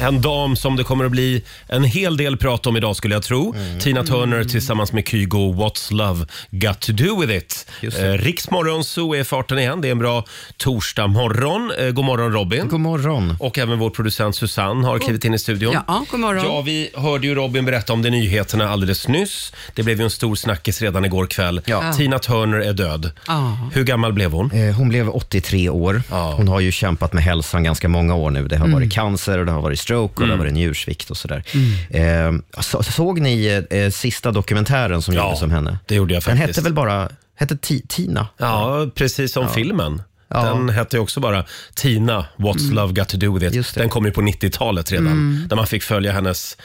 En dam som det kommer att bli en hel del prat om idag skulle jag tro. Tina Turner tillsammans med Kygo, What's Love Got To Do With It. Just Eh, det. Riksmorgon så är farten igen. Det är en bra torsdag morgon. Eh, god morgon Robin. God morgon. Och även vår producent Susanne har klivit in i studion. Ja, god morgon. Ja, vi hörde ju Robin berätta om det i nyheterna alldeles nyss. Det blev ju en stor snackis redan igår kväll. Ja. Tina Turner är död. Ja. Hur gammal blev hon? Eh, Hon blev 83 år. Hon har ju kämpat med hälsan ganska många år nu. Det har varit cancer, och det har varit stroke och det har varit njursvikt och sådär. Eh, så, såg ni eh, sista dokumentären som Ja, gjordes om henne? det gjorde jag Den faktiskt. hette väl bara hette Ti- Tina? Ja, precis som filmen. Ja. Den hette ju också bara Tina, What's Love Got To Do With It. Det. Den kom ju på 90-talet redan. Där man fick följa hennes,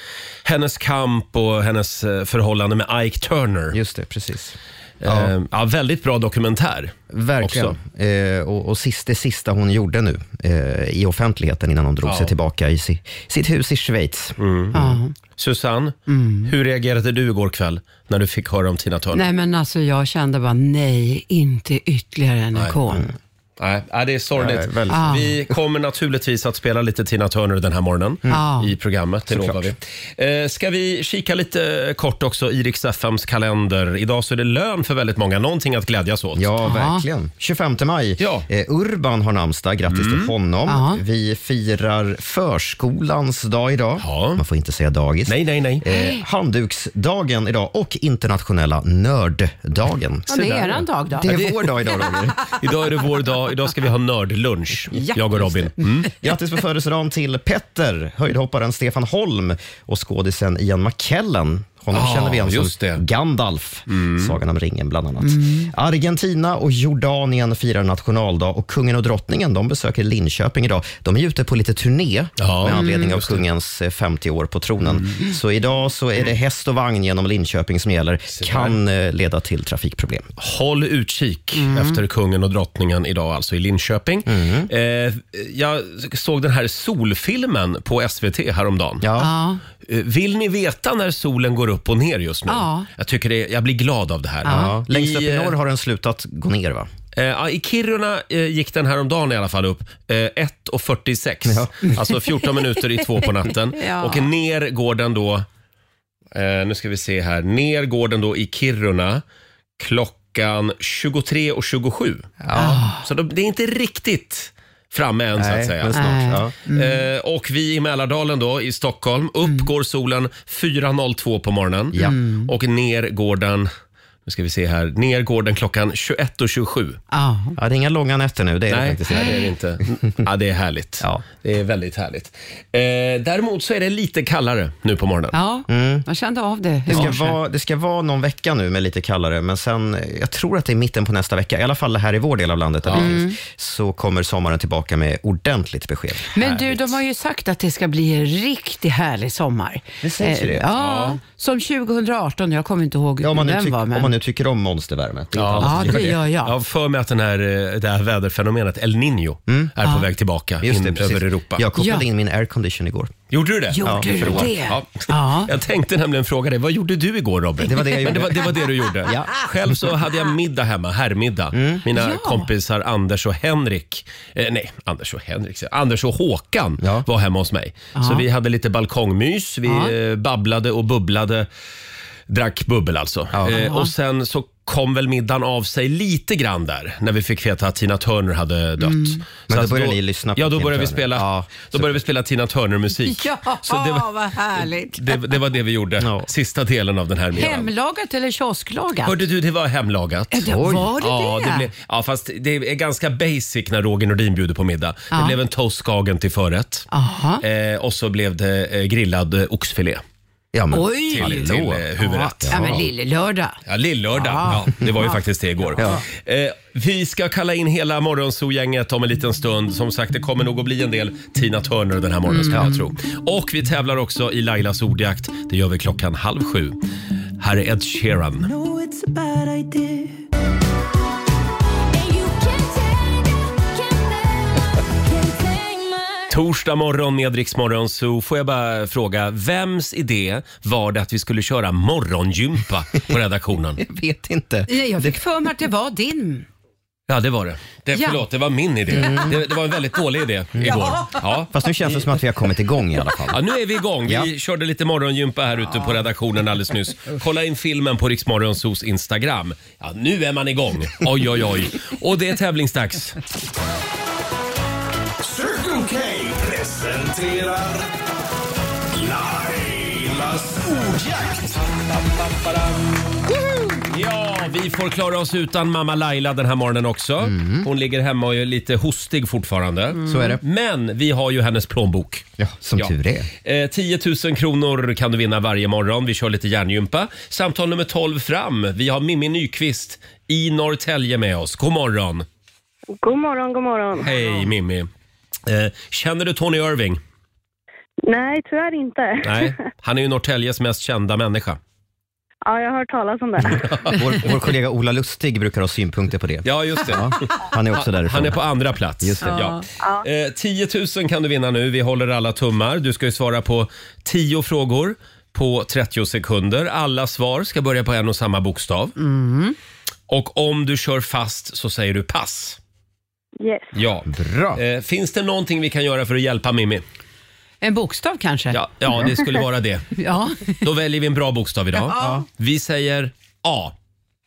hennes kamp och hennes eh, förhållande med Ike Turner. Just det, precis. Ja. ja, väldigt bra dokumentär. Verkligen. Eh, och och sist, det sista hon gjorde nu eh, i offentligheten innan hon drog Ja. sig tillbaka i si, sitt hus i Schweiz. Ja. Susanne, hur reagerade du igår kväll när du fick höra om Tina Turner? Nej men alltså jag kände bara nej, inte ytterligare en ikon. Nej, nej, det är sorgligt. Nej, väldigt Ah. Vi kommer naturligtvis att spela lite Tina Turner den här morgonen Ah. i programmet. Det lovar vi. Eh, ska vi kika lite kort också i Rix FMs kalender. Idag så är det lön för väldigt många. Någonting att glädjas åt. Ja, verkligen. 25 maj. Ja. Eh, Urban har namnsdag. Grattis till honom. Ja. Vi firar förskolans dag idag. Ja. Man får inte säga dagis. Nej, nej, nej. Eh, handduksdagen idag och internationella nörddagen. Ja, det är eran dag då. Det är vår dag idag, Roger. Idag är det vår dag. Idag ska vi ha nördlunch, Ja, jag och Robin. Mm. Grattis på födelsedagen till Petter, höjdhopparen Stefan Holm och skådisen Ian McKellen. Honom Ah, känner vi igen just som det. Mm. Gandalf, Sagan om ringen bland annat. Argentina och Jordanien firar nationaldag och kungen och drottningen de besöker Linköping idag. De är ute på lite turné Ja, med anledning av. Mm. kungens eh, 50 år på tronen. Så idag så är det häst och vagn genom Linköping som gäller. Kan eh, leda till trafikproblem. Håll utkik efter kungen och drottningen idag, alltså i Linköping. Eh, jag såg den här solfilmen på SVT häromdagen. Ja. Ja. Eh, Vill ni veta när solen går upp och ner just nu? Ja. Jag, tycker det, jag blir glad av det här. Ja. Längst upp i eh, norr har den slutat gå ner va? Eh, ja, I Kiruna eh, gick den här om dagen i alla fall upp eh, 1.46. Ja. Alltså 14 minuter i två på natten. Ja. Och ner går den då, eh, nu ska vi se här, ner går den då i Kiruna klockan 23.27. Ja. Så då, det är inte riktigt framme än så att säga. men snart. Ja. Eh, och vi i Mälardalen då, i Stockholm, upp går solen 4.02 på morgonen. Ja. Och ner går den, nu ska vi se här, ner går den klockan 21.27. Ja. Ja, det är inga långa nätter nu, det är det Nej, faktiskt nej, det är det inte. Ja, det är härligt. Ja. Det är väldigt härligt. Eh, däremot så är det lite kallare nu på morgonen. ja, jag kände av det i Det ska, morse. vara, det ska vara någon vecka nu med lite kallare, men sen, eh, jag tror att det är mitten på nästa vecka, i alla fall här i vår del av landet, där vi finns, så kommer sommaren tillbaka med ordentligt besked. Men du, de har ju sagt att det ska bli en riktigt härlig sommar. Det sägs ju det. Ja, som 2018. Jag kommer inte ihåg Ja, om, man nu vem tyck, var, men... om man nu tycker om monstervärme. Det är Ja. inte Ja, det gör jag. Jag har för mig att den här, eh, det här väderfenomenet El Niño är på väg tillbaka Mm. Just det, in precis. över Europa. Jag kopplade Ja. in min aircondition igår. Gjorde du det? Gjorde Ja, du förlåt. det? Ja. Ja. Jag tänkte nämligen fråga dig, vad gjorde du igår Robin? Det var det jag Men det gjorde. var, det var det du gjorde. Ja. Själv så hade jag middag hemma, herrmiddag. Mina Ja. kompisar Anders och Henrik, eh, nej Anders och Henrik, säger jag. Anders och Håkan Ja. var hemma hos mig. Så vi hade lite balkongmys, vi Ja. eh, babblade och bubblade. Drack bubbel alltså. Ja. Eh, och sen så kom väl middagen av sig lite grann där när vi fick veta att Tina Turner hade dött. Mm. Så Men då att började ni lyssna på Ja, då Tina började vi Turner. spela, Ja, då började vi spela Tina Turner-musik. Ja, Så det var, vad härligt. det, det var det vi gjorde, Ja. sista delen av den här middagen. Hemlagat eller kiosklagat? Hörde du, det var hemlagat. Ja, det var det ja, det? det blev, ja, fast det är ganska basic när Roger Nordin bjuder på middag. Det Ja. blev en toast skagen till förrätt. Aha. Eh, och så blev det eh, grillad eh, oxfilé Ja, men, Oj! till, till eh, huvudrätt. Ja, men lille-lördag. Ja, lillördag. Ja. Ja. det var ju faktiskt det igår. Eh, vi ska kalla in hela Morgonzoo-gänget om en liten stund. Som sagt, det kommer nog att bli en del Tina Turner den här morgonen skulle jag tro. Och vi tävlar också i Lailas ordjakt. Det gör vi klockan halv sju. Här är Ed Sheeran. know it's a bad idea. Torsdag morgon med Rix Morgon så får jag bara fråga, vems idé var det att vi skulle köra morgongympa på redaktionen? Jag vet inte. Nej, Jag fick för mig att det var din. Ja, det var det. det Ja. förlåt, det var min idé. Det, det var en väldigt dålig idé igår. Ja. Fast nu känns det som att vi har kommit igång i alla fall. Ja, nu är vi igång. Vi Ja. körde lite morgongympa här ute på redaktionen alldeles nyss. Kolla in filmen på Riksmorgonsos Instagram. Ja, nu är man igång. Oj, oj, oj. Och det är tävlingsdags. Presenterar Lailas ordjakt. Ja, vi får klara oss utan mamma Laila den här morgonen också. Hon ligger hemma och är lite hostig fortfarande. Så är det. Men vi har ju hennes plånbok. Ja, som Ja. tur är. Eh, 10 000 kronor kan du vinna varje morgon. Vi kör lite hjärngympa. Samtal nummer 12 fram. Vi har Mimmi Nyqvist i Norrtälje med oss. God morgon. God morgon, god morgon. Hej Mimmi. Eh, känner du Tony Irving? Nej, tyvärr inte. Nej, han är ju Norrtäljes mest kända människa. Ja, jag har hört talas om det. Vår, vår kollega Ola Lustig brukar ha synpunkter på det. Ja, just det. Han är också därifrån. Han är på andra plats. Just det. Ja. Eh, 10 000 kan du vinna nu. Vi håller alla tummar. Du ska ju svara på 10 frågor på 30 sekunder. Alla svar ska börja på en och samma bokstav. Och om du kör fast så säger du pass. Yes. Ja. Bra. Eh, finns det någonting vi kan göra för att hjälpa Mimmi? En bokstav kanske? Ja, ja det skulle vara det. Ja. Då väljer vi en bra bokstav idag. Vi säger A.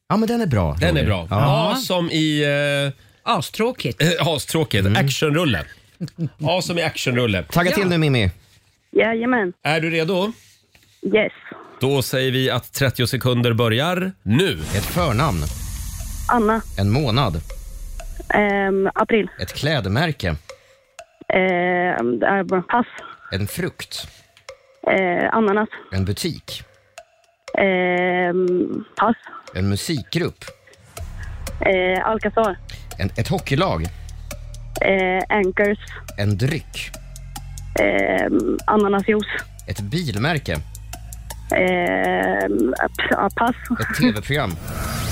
Ja, men den är bra. Den är bra. Ja. A som i... Eh, Astråkigt. Eh, Astråkigt. Actionrulle. A som i actionrulle. Tagga till nu Mimmi. Jajamän. Är du redo? Yes. Då säger vi att 30 sekunder börjar nu. Ett förnamn. Anna. En månad. Ehm, april. Ett klädmärke. Ehm, äh, pass. En frukt. Ehm, ananas. En butik. Ehm, pass. En musikgrupp. Ehm, Alcazar. En, ett hockeylag. Ehm, Anchors. En dryck. Ehm, ananasjuice. Ett bilmärke. Äh, pass. Ett tv-program.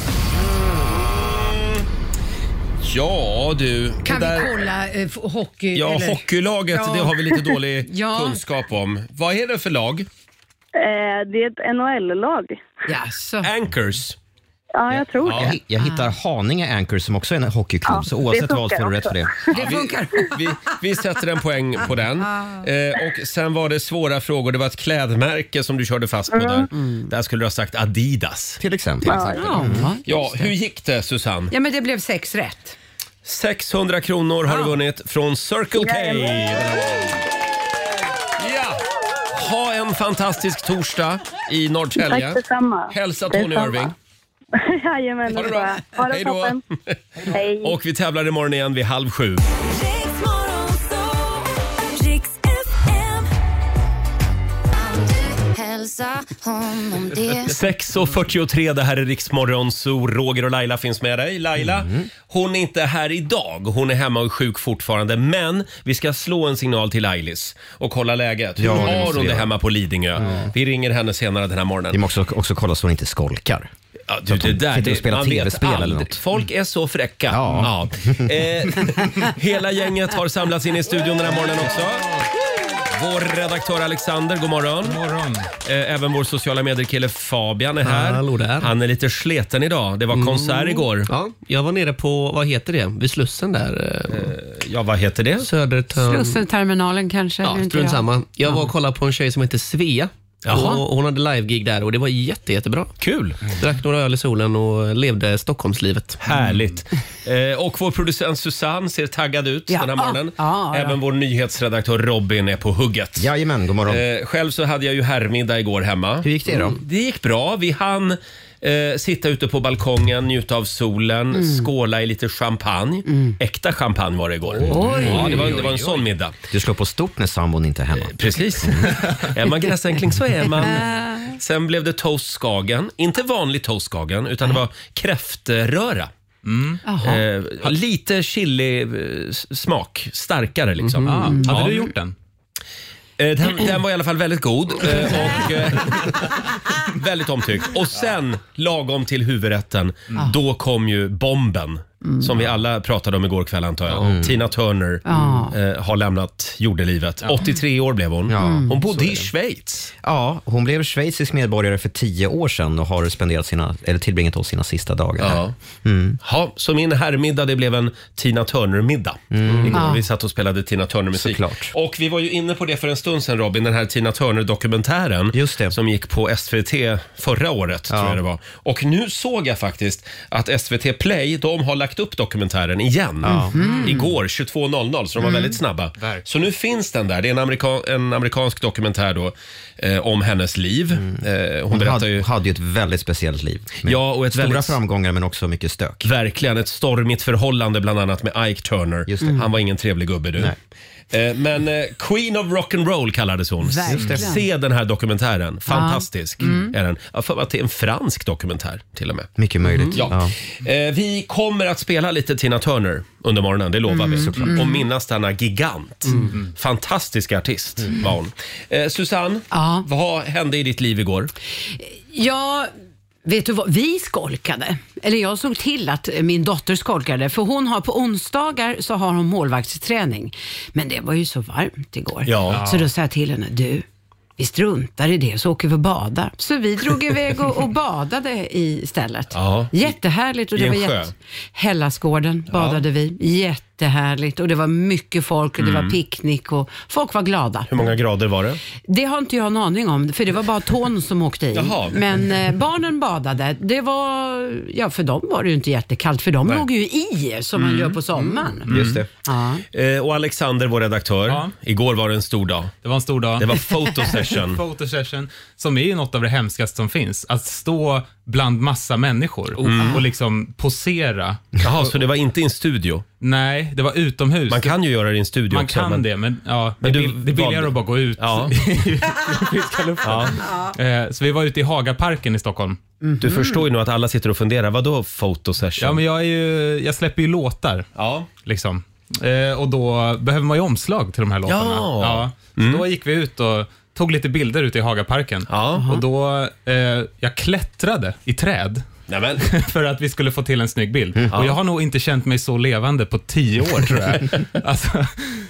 Ja du. Kan det där- vi kolla eh, f- hockey? Ja, eller? hockeylaget, Ja. det har vi lite dålig Ja. kunskap om. Vad är det för lag? Ehm, det är ett NHL-lag. Jaså? Anchors. Ja, jag tror Ja. det. Jag hittar Haninge Anchors som också är en hockeyklubb, Ja, så det oavsett vad så funkar får du rätt för det. Det funkar. Vi, vi sätter en poäng på den. Eh, och sen var det svåra frågor. Det var ett klädmärke som du körde fast på där. Där skulle du ha sagt Adidas. Till exempel. Ja, Ja, hur gick det Susanne? ja, men det blev sex rätt. 600 kronor har du vunnit från Circle K. Ja! Ha en fantastisk torsdag i Norrtälje. Tack detsamma. Hälsa Tony Detsamma. Irving. Jajamän, Ha det bra. Ha det Hej då. toppen. Och vi tävlar imorgon igen vid halv sju. Hälsa honom det 6.43, det här är Riksmorgon, så Roger och Laila finns med dig. Laila, hon är inte här idag. Hon är hemma och är sjuk fortfarande. Men vi ska slå en signal till Ailis och kolla läget. Hur Ja, det har måste hon vi det göra. hemma på Lidingö? Vi ringer henne senare den här morgonen. Vi måste också kolla så hon inte skolkar. Ja, du, det där, sitter och det, spelar man vet TV-spel eller aldrig. något. Folk är så fräcka. Ja. Ja. Eh, hela gänget har samlats in i studion den här morgonen också. Vår redaktör Alexander, god morgon. morgon. Eh, Även vår sociala medier-kille Fabian är här. Hallå där. Han är lite sleten idag. Det var konsert igår. Ja, jag var nere på, vad heter det, vid Slussen där. Eh, Ja, vad heter det? Södertörn. Slussenterminalen kanske? Ja, inte strunt jag. samma. Jag var och kollade på en tjej som heter Svea. Jaha. Och hon hade live-gig där och det var jätte, jättebra. Kul! Drack några öl i solen och levde Stockholmslivet. Härligt. Eh, och vår producent Susanne ser taggad ut Ja. den här morgonen. Ja, ja. Även vår nyhetsredaktör Robin är på hugget. Jajamän, god morgon. Eh, själv så hade jag ju herrmiddag igår hemma. Hur gick det då? Det gick bra. Vi hann eh, sitta ute på balkongen, njuta av solen, Mm. skåla i lite champagne. Äkta champagne var det igår. ja, det, var, det var en sån middag. Du slår på stort när sambon inte är hemma. Precis. är man gräsänkling så är man. Sen blev det toast Skagen. Inte vanlig toast Skagen, utan det var kräftröra. Jaha. Eh, lite chili eh, s- smak, starkare liksom. Ah, Ja. hade du gjort den? Eh, Den, den var i alla fall väldigt god eh, och eh, väldigt omtyckt. Och sen, lagom till huvudrätten, då kom ju bomben. Som vi alla pratade om igår kväll antar jag. Tina Turner Ja. eh, har lämnat jordelivet. 83 år blev hon. Hon bodde i Schweiz. Ja, hon blev schweizisk medborgare för tio år sedan och har spenderat sina, eller tillbringat oss sina sista dagar här. Ja. Ja, så min herrmiddag det blev en Tina Turner-middag. Igår. Ja. Vi satt och spelade Tina Turner-musik. Såklart. Och vi var ju inne på det för en stund sedan Robin, den här Tina Turner-dokumentären. Just det. Som gick på SVT förra året, tror jag det var. Och nu såg jag faktiskt att SVT Play, de har lagt upp dokumentären igen. Igår 22.00, så de var väldigt snabba. Så nu finns den där. Det är en, amerika- en amerikansk dokumentär då eh, om hennes liv. Eh, hon Hon berättar hade, ju... hade ju ett väldigt speciellt liv. Med Ja, och ett stora väldigt- framgångar men också mycket stök. Verkligen, ett stormigt förhållande bland annat med Ike Turner. Just det. Han var ingen trevlig gubbe du. Eh, Men eh, Queen of Rock'n'Roll kallades hon. Verkligen. Se den här dokumentären. Fantastisk är den. Jag har för mig att det är en fransk dokumentär till och med. Mycket möjligt. Ja. Eh, Vi kommer att spela lite Tina Turner under morgonen, det lovar vi. Och minnas denna gigant. Fantastisk artist var hon. Eh, Susanne, Ja. vad hände i ditt liv igår? Ja, vet du vad? Vi skolkade. Eller jag såg till att min dotter skolkade. För hon har på onsdagar så har hon målvaktsträning. Men det var ju så varmt igår. Ja. Så då sa jag till henne, du, vi struntar i det så åker vi och badar. Så vi drog iväg och, och badade istället. Ja. Jättehärligt. Och I det en var sjö? jätte... Hällaskården badade vi. Jättehärligt. Och det var mycket folk och det Mm. var picknick och folk var glada. Hur många grader var det? Det har inte jag en aning om, för det var bara tån som åkte i. Jaha. Men eh, barnen badade. Det var, ja för dem var det ju inte jättekallt, för de låg ju i som man gör på sommaren. Just det. Ja. Eh, och Alexander, vår redaktör. Ja. Igår var det en stor dag. Det var en stor dag. Det var photo session. Photosession, som är ju något av det hemskaste som finns. Att stå bland massa människor och liksom posera. Jaha, så det var inte i en studio? Nej, det var utomhus. Man kan ju göra det i en studio Man också. kan men- det, men, ja, Men det, du är bill- det är billigare valde- att bara gå ut Ja. i friska luften. Eh, Så vi var ute i Hagaparken i Stockholm. Du förstår ju nog att alla sitter och funderar, vadå photo session? Ja, men jag, är ju, jag släpper ju låtar. Ja. Liksom. Eh, och då behöver man ju omslag till de här låtarna. Ja. Mm. Så då gick vi ut och tog lite bilder ute i Hagaparken. Ja. Och då, eh, jag klättrade i träd. Nej, men, för att vi skulle få till en snygg bild. Mm. Och jag har nog inte känt mig så levande på tio år tror jag. alltså,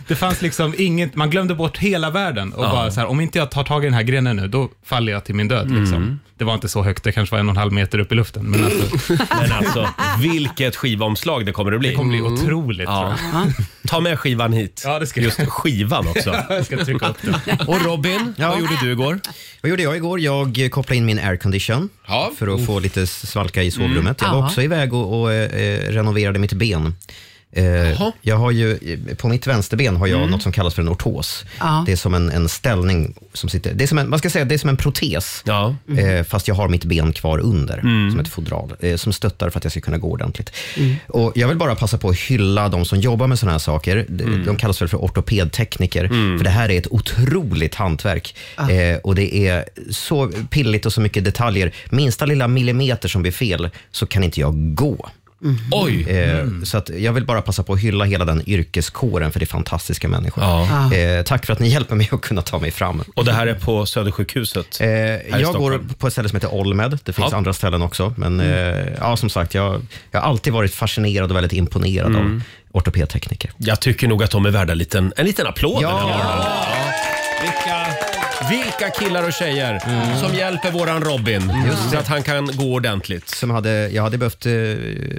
det fanns liksom inget, man glömde bort hela världen och bara så här, om inte jag tar tag i den här grenen nu, då faller jag till min död. Mm. Det var inte så högt, det kanske var en och en halv meter upp i luften. Men alltså, men alltså, vilket skivomslag det kommer att bli. det kommer bli otroligt tror Ja. jag. Ta med skivan hit. Ja, det ska jag. Just skivan också. Jag ska trycka upp den. Och Robin, vad gjorde du igår? Vad gjorde jag igår? Jag kopplade in min aircondition Ja. för att få lite svalka i sovrummet. Jag var Ja. också iväg och, och eh, renoverade mitt ben. Eh, jag har ju, på mitt vänsterben har jag något som kallas för en ortos. Ja. Det är som en, en ställning som sitter... Det är som en, man ska säga det är som en protes. Ja. Eh, fast jag har mitt ben kvar under, som ett fodral, eh, som stöttar för att jag ska kunna gå ordentligt. Och jag vill bara passa på att hylla de som jobbar med sådana här saker. De, de kallas väl för ortopedtekniker, för det här är ett otroligt hantverk. Eh, och det är så pilligt och så mycket detaljer. Minsta lilla millimeter som blir fel, så kan inte jag gå. Oj! Eh, Så att jag vill bara passa på att hylla hela den yrkeskåren, för det är fantastiska människor. Ja. Eh, tack för att ni hjälper mig att kunna ta mig fram. Och det här är på Södersjukhuset? Eh, i jag går Stockholm. på ett ställe som heter Olmed. Det finns Ja. andra ställen också. Men eh, ja, som sagt, jag, jag har alltid varit fascinerad och väldigt imponerad av ortopedtekniker. Jag tycker nog att de är värda en liten, en liten applåd Ja. den här morgonen. Vilka, vilka killar och tjejer som hjälper våran Robin så att han kan gå ordentligt. Som hade, jag hade behövt eh,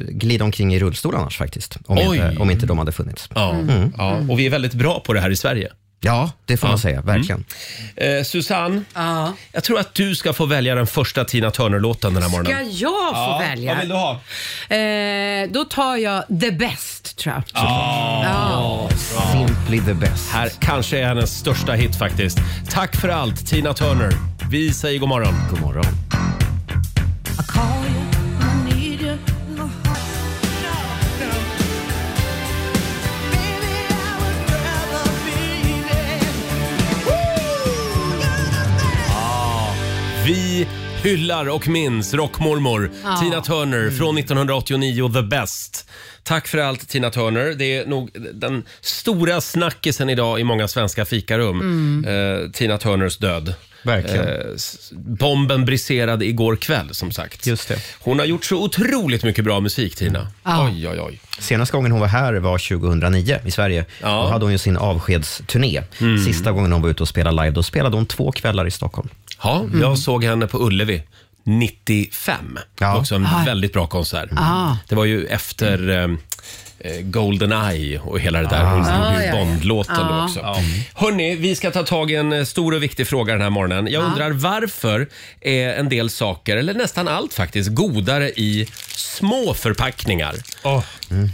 glida omkring i rullstol annars faktiskt. Om Oj. inte, om inte de hade funnits. Ja. Ja. Och vi är väldigt bra på det här i Sverige. Ja, det får man säga. Verkligen. Eh, Susanne, Ja. jag tror att du ska få välja den första Tina Turner-låten den här morgonen. Ska jag få välja? Vad vill du ha? Eh, då tar jag The Best, tror jag. Ja. Simply the best. Här kanske är hennes största hit faktiskt. Tack för allt Tina Turner. Vi säger god morgon. God morgon. Vi hyllar och minns rockmormor Tina Turner från 1989, The Best. Tack för allt Tina Turner. Det är nog den stora snackisen idag i många svenska fikarum. Eh, Tina Turners död. Verkligen. Eh, s- bomben briserade igår kväll som sagt. Just det. Hon har gjort så otroligt mycket bra musik Tina. Ja. Oj, oj, oj. Senaste gången hon var här var 2009 i Sverige. Ja. Mm. Då hade hon ju sin avskedsturné. Sista gången hon var ute och spelade live, då spelade hon två kvällar i Stockholm. Ja, jag såg henne på Ullevi 95. Ja. Också en väldigt bra konsert. Ah. Det var ju efter eh, eh, Goldeneye och hela det där. Hon gjorde Ah, ju ja, ja. Bond-låten då Ja. också. Hörni, vi ska ta tag i en eh, stor och viktig fråga den här morgonen. Jag undrar varför är en del saker, eller nästan allt faktiskt, godare i små förpackningar? Åh,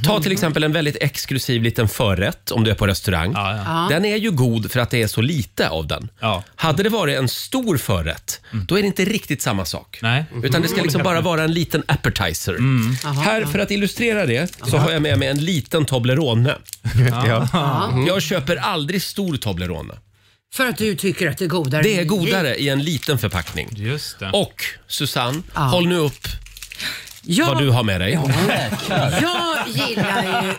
Ta till exempel en väldigt exklusiv liten förrätt om du är på restaurang. Ja, ja. Den är ju god för att det är så lite av den. Ja. Hade det varit en stor förrätt, då är det inte riktigt samma sak. Nej. Utan det ska liksom bara vara en liten appetizer. Här, för att illustrera det, så har jag med mig en liten Toblerone. Ja. Jag köper aldrig stor Toblerone. För att du tycker att det är godare. Det är godare i en liten förpackning. just det. Och Susanne, håll nu upp Ja, vad du har med dig. Jag gillar ju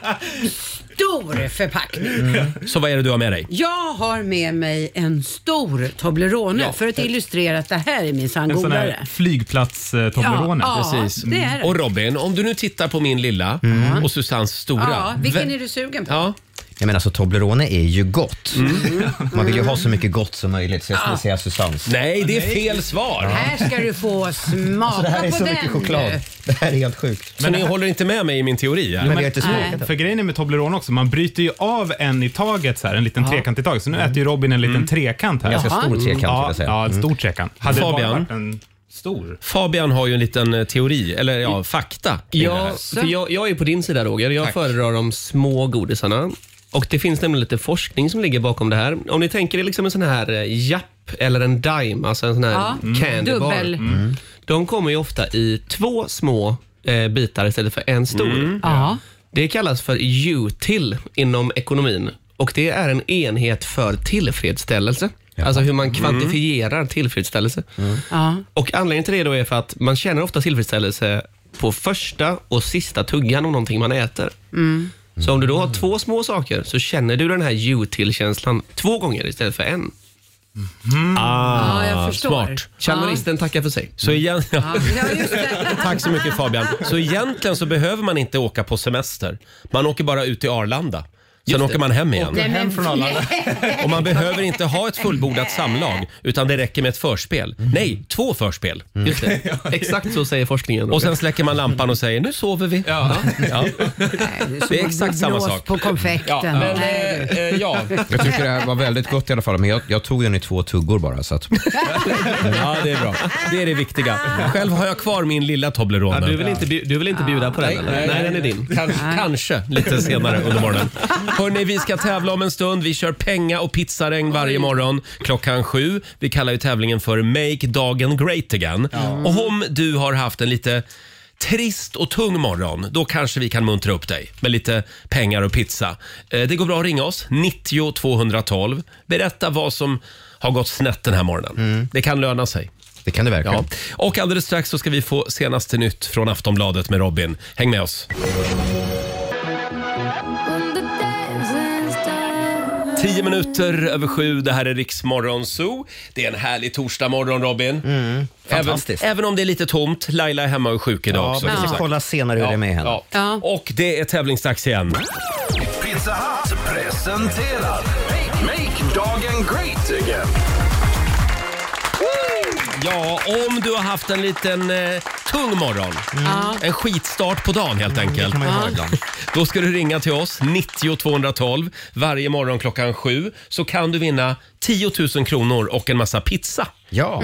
stor förpackning. Så vad är det du har med dig? Jag har med mig en stor Toblerone Ja. för att illustrera att det här är minsann En sån godare. här flygplats-Toblerone. Ja, Precis. det är det. Och Robin, om du nu tittar på min lilla och Susannes stora. Ja, vilken är du sugen på? Ja, Jag menar, alltså, Toblerone är ju gott. Mm. Man vill ju ha så mycket gott som möjligt, så jag skulle säga Susannes. nej, det är fel svar. Här ska du få smaka Alltså, det här är på så den. mycket choklad. Det här är helt sjukt. Så ni håller inte med mig i min teori? Men Eller? vi har inte smakat. För grejen är med Toblerone också, man bryter ju av en i taget, så här, en liten trekant i taget. Så nu äter ju Robin en liten trekant här. Ganska stor trekant, vill Ja, jag säga. ja, en stor trekant. Hade det bara Fabian? varit en stor? Fabian har ju en liten eh, teori, eller ja, fakta kring det Ja, här. för jag, jag är på din sida Roger. Jag Tack. föredrar de små godisarna. Och det finns nämligen lite forskning som ligger bakom det här. Om ni tänker er liksom en sån här eh, Japp eller en Dime, alltså en sån här Ja, candy bar. dubbel. De kommer ju ofta i två små eh, bitar istället för en stor. Ja. Det kallas för util inom ekonomin och det är en enhet för tillfredsställelse. Alltså hur man kvantifierar tillfredsställelse. Ja. Och anledningen till det då är för att man känner ofta tillfredsställelse på första och sista tuggan av någonting man äter. Så om du då har två små saker så känner du den här util-känslan två gånger istället för en. Ah, Ja, jag förstår. Smart. Chalmeristen tackar för sig. Så igen, Ja, just det. Tack så mycket Fabian. Så egentligen så behöver man inte åka på semester. Man åker bara ut till Arlanda. Sen åker man hem igen. Nej, Hem från Arlanda. Och man behöver inte ha ett fullbordat samlag, utan det räcker med ett förspel. Nej, två förspel. Just det. Exakt så säger forskningen. Och sen släcker man lampan och säger nu sover vi. Ja. Ja. Det är exakt samma blås sak. på konfekten. Ja, men, Nej, eh, eh, ja. Jag tycker det här var väldigt gott i alla fall, men jag, jag tog den i två tuggor bara. Så att, ja, det är bra. Det är det viktiga. Själv har jag kvar min lilla Toblerone. ja, du, vill inte, bju- du vill inte bjuda på den? eller? Nej, den är din. Kanske, kanske lite senare under morgonen. Hörrni, vi ska tävla om en stund. Vi kör penga och pizzaregn varje morgon klockan sju. Vi kallar ju tävlingen för Make Dagen Great Again. Och om du har haft en lite trist och tung morgon, då kanske vi kan muntra upp dig med lite pengar och pizza. Eh, Det går bra att ringa oss, 90 212. Berätta vad som har gått snett den här morgonen. Det kan löna sig. det kan det verkligen. Ja. Och alldeles strax så ska vi få senaste nytt från Aftonbladet med Robin. Häng med oss. Tio minuter över sju, det här är Riksmorgon Zoo. Det är en härlig torsdagmorgon Robin. även, fantastiskt. även om det är lite tomt. Laila är hemma och är sjuk idag Ja, också. vi som ska sagt. kolla senare hur det är med henne. Ja. Ja. Och det är tävlingsdags igen. Pizza Hut presenterar Make dagen great again. Ja, om du har haft en liten eh, tung morgon. En skitstart på dagen helt enkelt. kan man ju ha ibland. Då ska du ringa till oss, 90 212. Varje morgon klockan sju så kan du vinna 10 000 kronor och en massa pizza. Ja.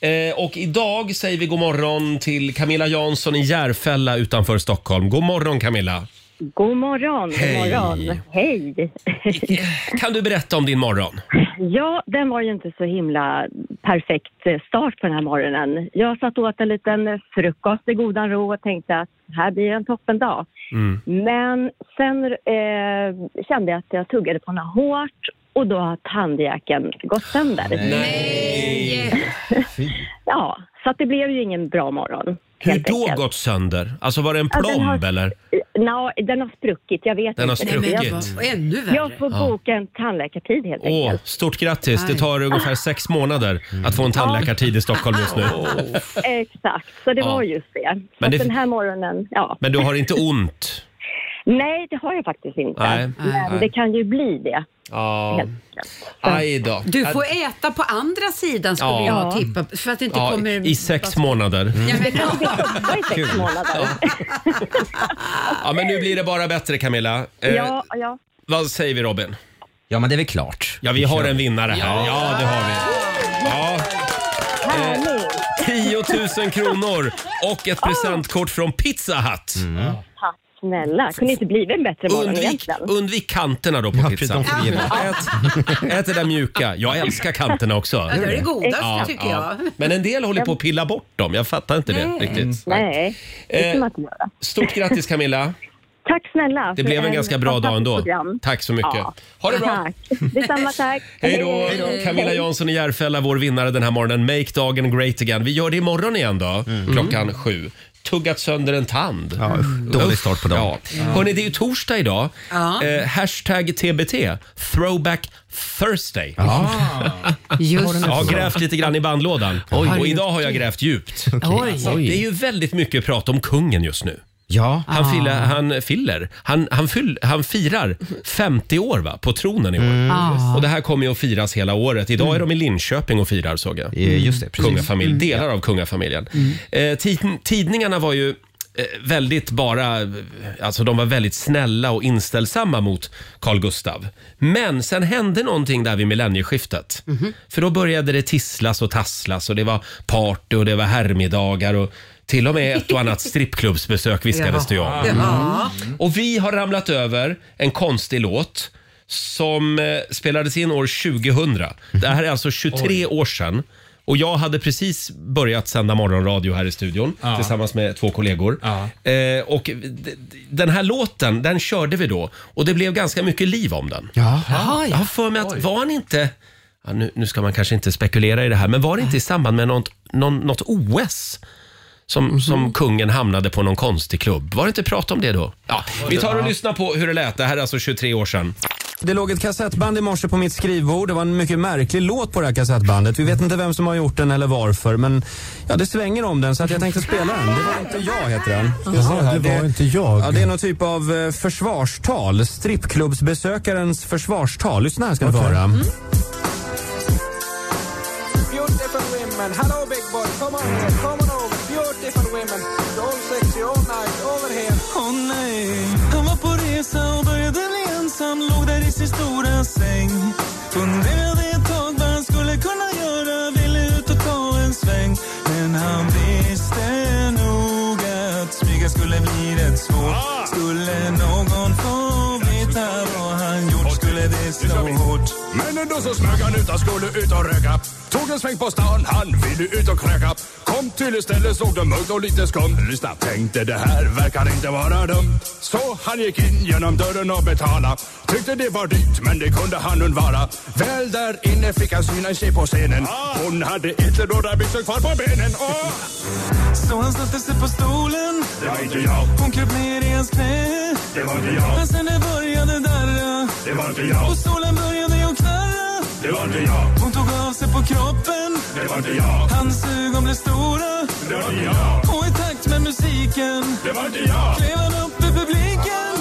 Eh, och idag säger vi god morgon till Camilla Jansson i Järfälla utanför Stockholm. God morgon Camilla! God morgon, god Hej. morgon. Hej. Kan du berätta om din morgon? Ja, den var ju inte så himla perfekt eh, start på den här morgonen. Jag satt och åt en liten frukost i godan ro och tänkte att här blir en toppendag. Men sen eh, kände jag att jag tuggade på något hårt och då har tandjäkeln gått sönder. Ja, så det blev ju ingen bra morgon. Hur då enkelt. gått sönder? Alltså var det en Ja, den plomb har- eller? Nå, den har spruckit, jag vet Den har inte. spruckit. Jag, Och ännu värre. jag får boka en tandläkartid helt Åh, enkelt. stort grattis. Det tar ungefär sex månader att få en tandläkartid i Stockholm just nu. Exakt, så det Ja. var just det. Så Men det- att den här morgonen, ja. Men du har inte ont? Nej, det har jag faktiskt inte. Nej. Men Nej. det kan ju bli det. Ja. Aj då. Du får äta på andra sidan skulle Ja. jag tippa. För att det inte Ja, kommer... I sex månader. Ja, men, Det är sex månader. Ja, men nu blir det bara bättre Camilla. Eh, Ja, ja. Vad säger vi Robin? Ja, men det är väl klart. Ja, vi har en vinnare här. Ja, det har vi. Ja, Härligt. 10 000 kronor och ett presentkort från Pizza Hut. Tack snälla. Kunde inte blivit en bättre morgon Undvik, egentligen. undvik kanterna då på Ja, pizzan. de får. Ät, ät det där mjuka. Jag älskar kanterna också. Ja, det är det godaste tycker jag. Men en del håller på att pilla bort dem. Jag fattar inte det riktigt. Nej, det Eh, man inte göra. Stort grattis Camilla. Tack snälla. Det för blev en ganska bra dag fantastisk ändå. program. Tack så mycket. Ja. Ha det bra. Tack. Detsamma, tack. Hej då! Camilla Jansson i Järfälla, vår vinnare den här morgonen. Make dagen great again. Vi gör det imorgon igen då, klockan sju. Tuggat sönder en tand. Ja, usch, dålig start på dagen. Ja. Hörni, det är ju torsdag idag. Ja. Eh, hashtag TBT, throwback Thursday. Just Jag har grävt lite grann i bandlådan. Har Och idag har jag grävt djupt. Oj. Det är ju väldigt mycket prat om kungen just nu. Ja, Han, filler, han, filler. Han, han, fyll, han firar 50 år va, på tronen i år. Och det här kommer ju att firas hela året. Idag är de i Linköping och firar såg jag. eh, just det. Precis. Kungafamilj, delar av kungafamiljen. Eh, tid- tidningarna var ju eh, väldigt bara, eh, alltså de var väldigt snälla och inställsamma mot Carl Gustav. Men sen hände någonting där vid millennieskiftet. För då började det tisslas och tasslas och det var party och det var herrmiddagar och till och med ett och annat strippklubbsbesök viskades det om. Ja. Och vi har ramlat över en konstig låt som eh, spelades in år 2000. Det här är alltså 23 år sedan. Och jag hade precis börjat sända morgonradio här i studion Ja. tillsammans med två kollegor. Ja. Eh, och d- d- den här låten, den körde vi då och det blev ganska mycket liv om den. Ja. Jaha, Jag har för mig att var han inte, ja, nu, nu ska man kanske inte spekulera i det här, men var det inte i samband med något, någon, något OS? Som, som kungen hamnade på någon konstig klubb. Var det inte prat om det då? Ja, vi tar och lyssnar på hur det lät. Det här är alltså 23 år sedan. Det låg ett kassettband i morse på mitt skrivbord. Det var en mycket märklig låt på det här kassettbandet. Vi vet inte vem som har gjort den eller varför, men ja, det svänger om den så att jag tänkte spela den. Det var inte jag, heter den. Se här. det var inte jag. Ja, det är någon typ av eh, försvarstal. Strippklubbsbesökarens försvarstal. Lyssna här ska ni få höra. Beautiful women, hello big boy, come on come on over. Beautiful women, all sexy all night, over here. Åh nej, han var på resa och började bli ensam. Låg där i sin stora säng. Funderade ett tag vad han skulle kunna göra. Ville ut och ta en sväng. Men han visste nog att smyga skulle bli rätt svårt. Skulle någon få veta vad han gjort Skulle det slå hårt. Men ändå så smög han ut, han skulle ut och röka. Tog en sväng på stan, han ville ut och kröka. Kom till ställe, såg det mörkt och lite skumt. Lyssna, tänkte det här verkar inte vara dumt. Så han gick in genom dörren och betala. Tyckte det var dyrt, men det kunde han undvara. Väl där inne fick han syna en tjej på scenen. Hon hade inte några byxor kvar på benen. Åh! Så han satte sig på stolen Det var inte jag, Hon kröp ner i hans knä det var inte jag, Men sen det började darra det var inte jag, Och stolen började ju knarra det var inte jag, Hon tog av sig på kroppen. Det var inte jag, Hans ögon blev stora. Det var inte jag, Och i takt med musiken det var inte jag. klev han upp i publiken.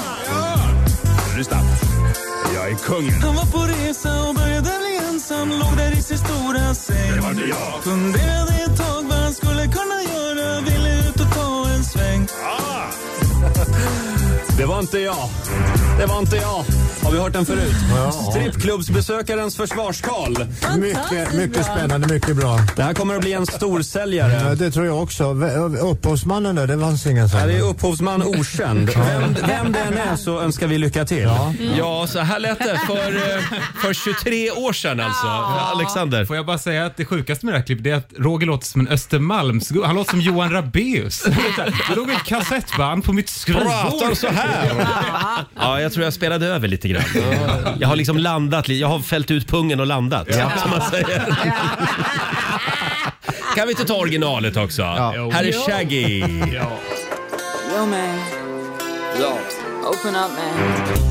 Lyssna, jag är kungen. Han var på resa och började bli ensam. Låg där i sin stora säng. Det var inte jag. Funderade ett tag vad han skulle kunna göra. Ville ut och ta en sväng Det var inte jag. Det var inte jag. Har vi hört den förut? Ja. Strippklubbsbesökarens försvarstal. Mycket, mycket spännande, mycket bra. Det här kommer att bli en storsäljare. Ja, det tror jag också. Upphovsmannen där, det fanns inga Ja, sådana. det är upphovsman okänd. Vem, vem det än är så önskar vi lycka till. Ja, så här lät det för, eh, för 23 år sedan alltså. Alexander. Får jag bara säga att det sjukaste med det här klippet är att Roger låter som en Östermalms... Han låter som Johan Rabaeus. Det låg ett kassettband på mitt skrivbord. Pratar så här? Ja, jag tror jag spelade över lite grann. Jag har liksom landat, li- jag har fällt ut pungen och landat, som man säger. Kan vi inte ta originalet också? Här är Shaggy. Yo man, Yo, open up man.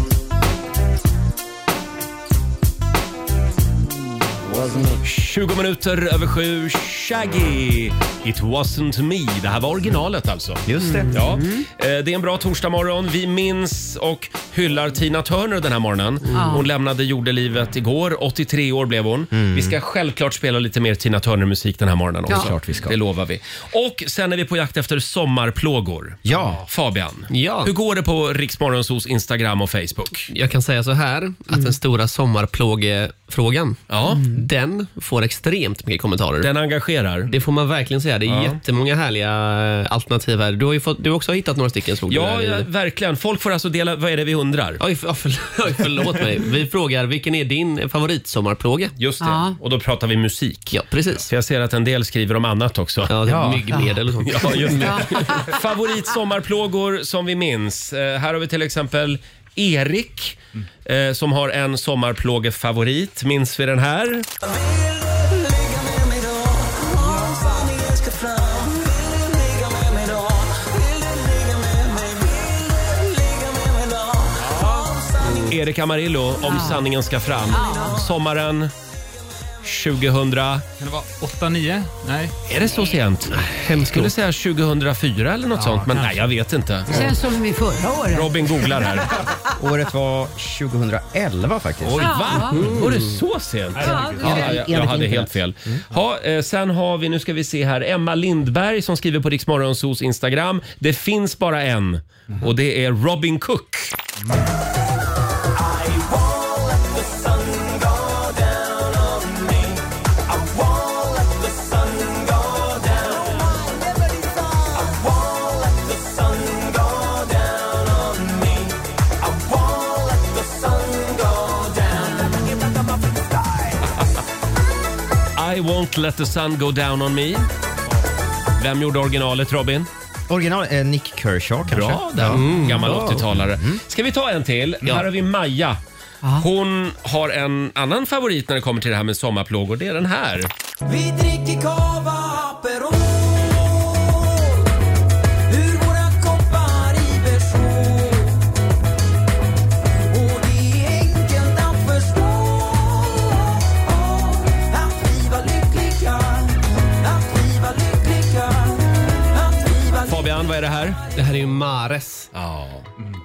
20 minuter över sju, Shaggy. It wasn't me. Det här var originalet alltså. Just det. Ja. Eh, Det är en bra torsdagmorgon. Vi minns och hyllar Tina Turner den här morgonen. Ja. Hon lämnade jordelivet igår. 83 år blev hon. Vi ska självklart spela lite mer Tina Turner-musik den här morgonen också. Ja. Klart vi ska. Det lovar vi. Och sen är vi på jakt efter sommarplågor. Ja. Fabian, Ja. hur går det på Riksmorgonsos Instagram och Facebook? Jag kan säga så här, att den stora sommarplågefrågan, Ja. Den får extremt mycket kommentarer. Den engagerar. Det får man verkligen säga. Det är Ja. jättemånga härliga eh, alternativ här. Du har ju fått, du har också hittat några stycken såg du Ja, här i- ja, verkligen. Folk får alltså dela... Vad är det vi undrar? Oj, för, för, oj, förlåt mig. Vi frågar, vilken är din favoritsommarplåge? Just det. Ja. Och då pratar vi musik. Ja, precis. För jag ser att en del skriver om annat också. Ja, det är myggmedel och sånt. Ja, just det. Favoritsommarplågor som vi minns. Eh, här har vi till exempel Erik eh, som har en sommarplågefavorit. Minns vi den här? Erik Amarillo, Om sanningen ska fram. Sommaren 2000... Kan det vara 8-9? Nej. Är det så sent? Jag skulle säga 2004 eller något sånt, men nej, jag vet inte. Det känns som i förra året. Robin googlar här. Året var 2011 faktiskt. Oj, va? Ja. Var det så sent? Ja, Ja, det- jag, jag hade helt fel. Ha, eh, sen har vi, nu ska vi se här, Emma Lindberg som skriver på Riksmorgonsos Instagram. Det finns bara en och det är Robin Cook. I won't let the sun go down on me. Vem gjorde originalet Robin? Original eh, Nick Kershaw kanske? Bra där. Ja. Gammal Ja. 80-talare. Ska vi ta en till? Här har vi Maja. Hon har en annan favorit när det kommer till det här med sommarplågor. Det är den här. Vi dricker cava Aperol Mares. Ja.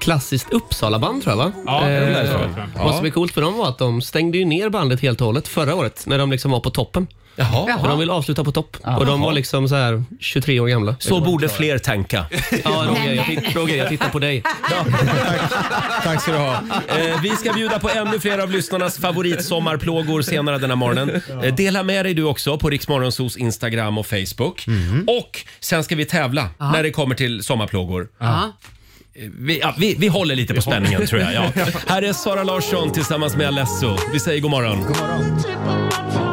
Klassiskt Uppsala-band tror jag va? Ja, är de Eh? Vad som är coolt för dem var att de stängde ju ner bandet helt och hållet förra året när de liksom var på toppen. Jaha. Och de ville avsluta på topp. Och de var liksom så här 23 år gamla. Så borde fler tänka. Ja, Roger, jag, titt- Roger, jag tittar på dig. Tack ska du ha. Eh, vi ska bjuda på ännu fler av lyssnarnas favoritsommarplågor senare denna morgonen. Eh, dela med dig du också på Riksmorgonsos Instagram och Facebook. Och sen ska vi tävla när det kommer till sommarplågor. Ja. Vi, ja, vi, vi håller lite på spänningen tror jag. Ja. Här är Sara Larsson tillsammans med Alesso. Vi säger god morgon. God morgon.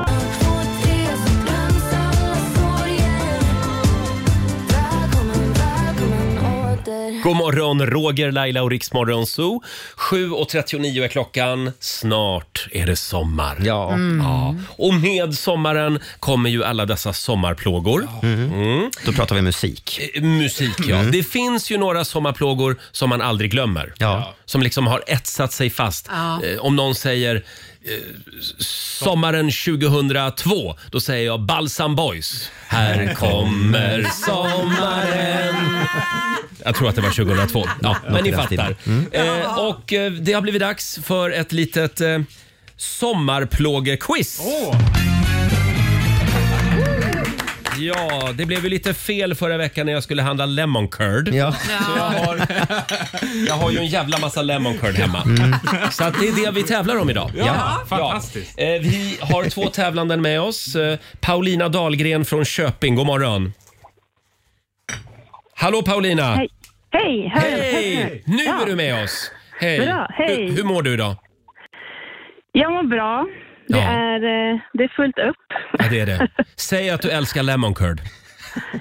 God morgon, Roger, Laila och Riksmorgon Zoo. 7.39 är klockan. Snart är det sommar. Ja. Ja. Och med sommaren kommer ju alla dessa sommarplågor. Mm. Då pratar vi musik. Eh, Musik, ja. Det finns ju några sommarplågor som man aldrig glömmer. Ja. Som liksom har etsat sig fast. Ja. Eh, Om någon säger sommaren 2002, då säger jag Balsam Boys. Här kommer sommaren. Jag tror att det var 2002. Ja, men ni fattar. stilen. Eh, och eh, det har blivit dags för ett litet eh, sommarplågequiz. Ja, det blev ju lite fel förra veckan när jag skulle handla lemon curd. Ja. Så jag har, jag har ju en jävla massa lemon curd hemma. Så att det är det vi tävlar om idag. Ja, fantastiskt. Ja. Eh, Vi har två tävlanden med oss. Eh, Paulina Dahlgren från Köping, god morgon. Hallå Paulina! Hej. Hej! hör- Hej! Nu Ja. är du med oss. Hej! Bra, hej. Hur, hur mår du idag? Jag mår bra. Det, Ja. är, eh, det är fullt upp. Ja, det är det. Säg att du älskar lemon curd.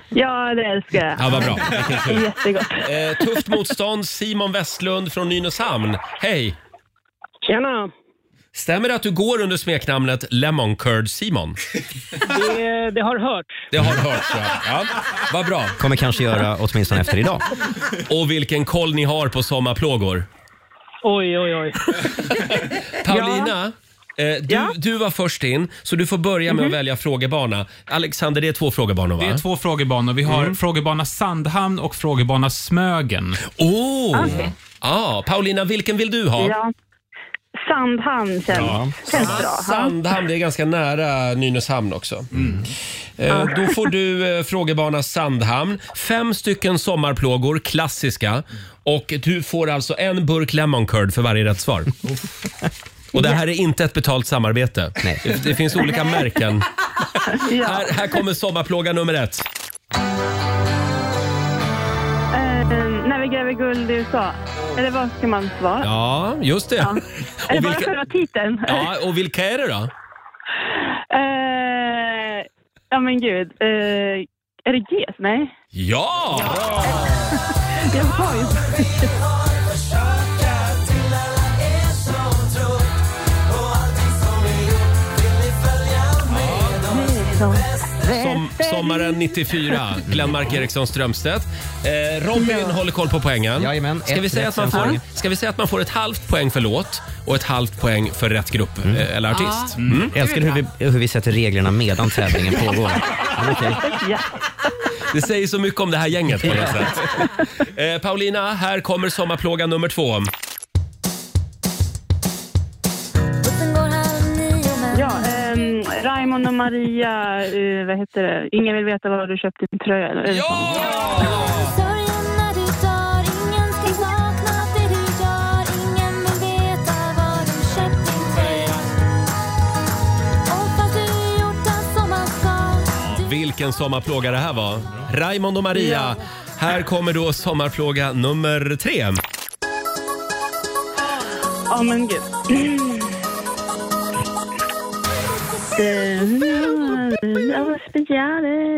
Ja, det älskar jag. Ja, vad bra. Vilken tur. Jättegott. Eh, tufft motstånd, Simon Westlund från Nynäshamn. Hej! Tjena! Stämmer det att du går under smeknamnet Lemon Curd Simon? Det, det har hört. Det har hörts ja. ja. Vad bra. Kommer kanske göra åtminstone efter idag. Och vilken koll ni har på sommarplågor. Oj, oj, oj. Paulina, eh, du, du var först in, så du får börja med att välja frågebana. Alexander, det är två frågebanor va? Det är två frågebanor. Vi har Mm. frågebana Sandhamn och frågebana Smögen. Åh! Ah, Paulina, vilken vill du ha? Ja. Sandhamn känns, känns bra. Ja. Sandhamn, det är ganska nära Nynäshamn också. Eh, då får du eh, frågebana Sandhamn. Fem stycken sommarplågor, klassiska. Och du får alltså en burk lemon curd för varje rätt svar. Och det här är inte ett betalt samarbete. Det, det finns olika märken. Här, här kommer sommarplåga nummer ett. Eh, när vi gräver guld i USA. Eller vad ska man svara? Ja, just det. Ja. Eller Och bara vilka, själva titeln? ja, och vilka är det då? Eh, ja men gud. Eh, är det GES? Nej. Ja! Jag har ju... Som, sommaren 94, Glenmark Eriksson Strömstedt. Eh, Robin håller koll på poängen. Jajamän, ska, vi säga rätt, att man får, ska vi säga att man får ett halvt poäng för låt och ett halvt poäng för rätt grupp eh, eller artist? Mm. Jag älskar hur vi, hur vi sätter reglerna medan tävlingen pågår. Men okej. Det säger så mycket om det här gänget på något sätt. Eh, Paulina, här kommer sommarplåga nummer två. Raymond och Maria, eh, vad heter det? Ingen vill veta var du köpte din tröja. Eller? Ja! Vilken sommarplåga det här var. Raymond och Maria. Här kommer då sommarplåga nummer tre. Ja, men gud.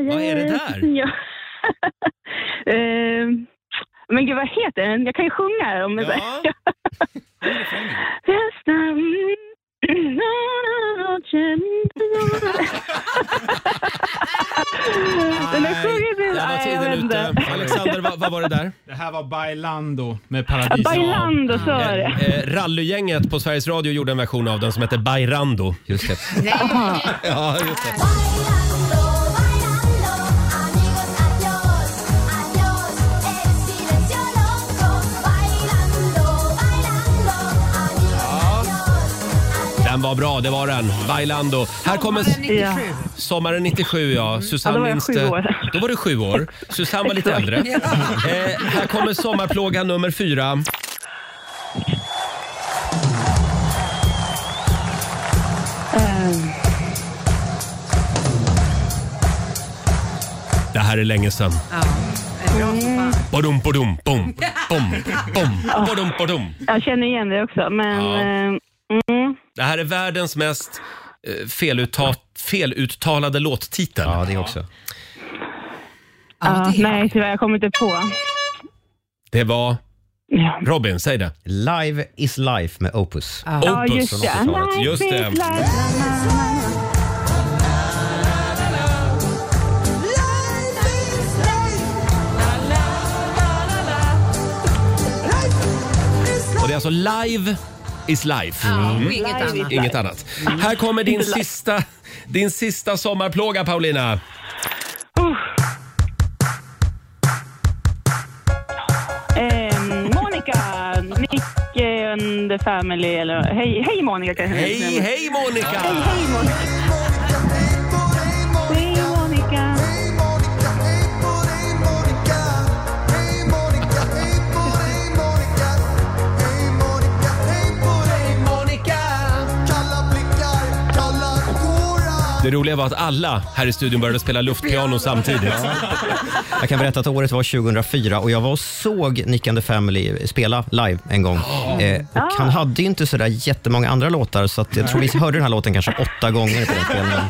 Vad är det där? Ja. Ehm, men gud, vad heter den? Jag kan ju sjunga om det. Ja. Den är sjungit Där var tiden ute. Alexander, vad, vad var det där? Det här var Bailando med Paradiso. Bailando, så var det. Eh, rallygänget på Sveriges Radio gjorde en version av den som heter Bairando. Just det. ja, just det. Den var bra, det var den. Bailando. Här kommer... Ja. Sommaren 97 ja. Susanne Ja, då var jag minns sju det. år. Då var du sju år. Susanne var lite äldre. Eh, här kommer sommarplåga nummer fyra. Ehm, Det här är länge sedan. Badum, badum, bom, bom, bom, badum, badum. Jag känner igen det också, men... Ja. ehm, mm. Det här är världens mest eh, felutta, feluttalade låttitel. Ja, det också. Ja, nej, tyvärr. Jag kommer inte på. Det var... Ja. Robin, säg det. Live is life med Opus. Ja, Opus just från det. 80-talet. Just det. Life is life. Och det är alltså live is life. Mm. Inget annat. Inget annat. Här kommer din sista, din sista sommarplåga Paulina. Ehm, Monica, Nick and the family. Eller, hej, hej Monica. Hej, hej Monica! Hej, hej Monica. Det roliga var att alla här i studion började spela luftpiano samtidigt. Jag kan berätta att året var 2004 och jag var och såg Nick and the Family spela live en gång. Eh, och han hade ju inte sådär jättemånga andra låtar så att jag tror vi hörde den här låten kanske åtta gånger på den spelningen.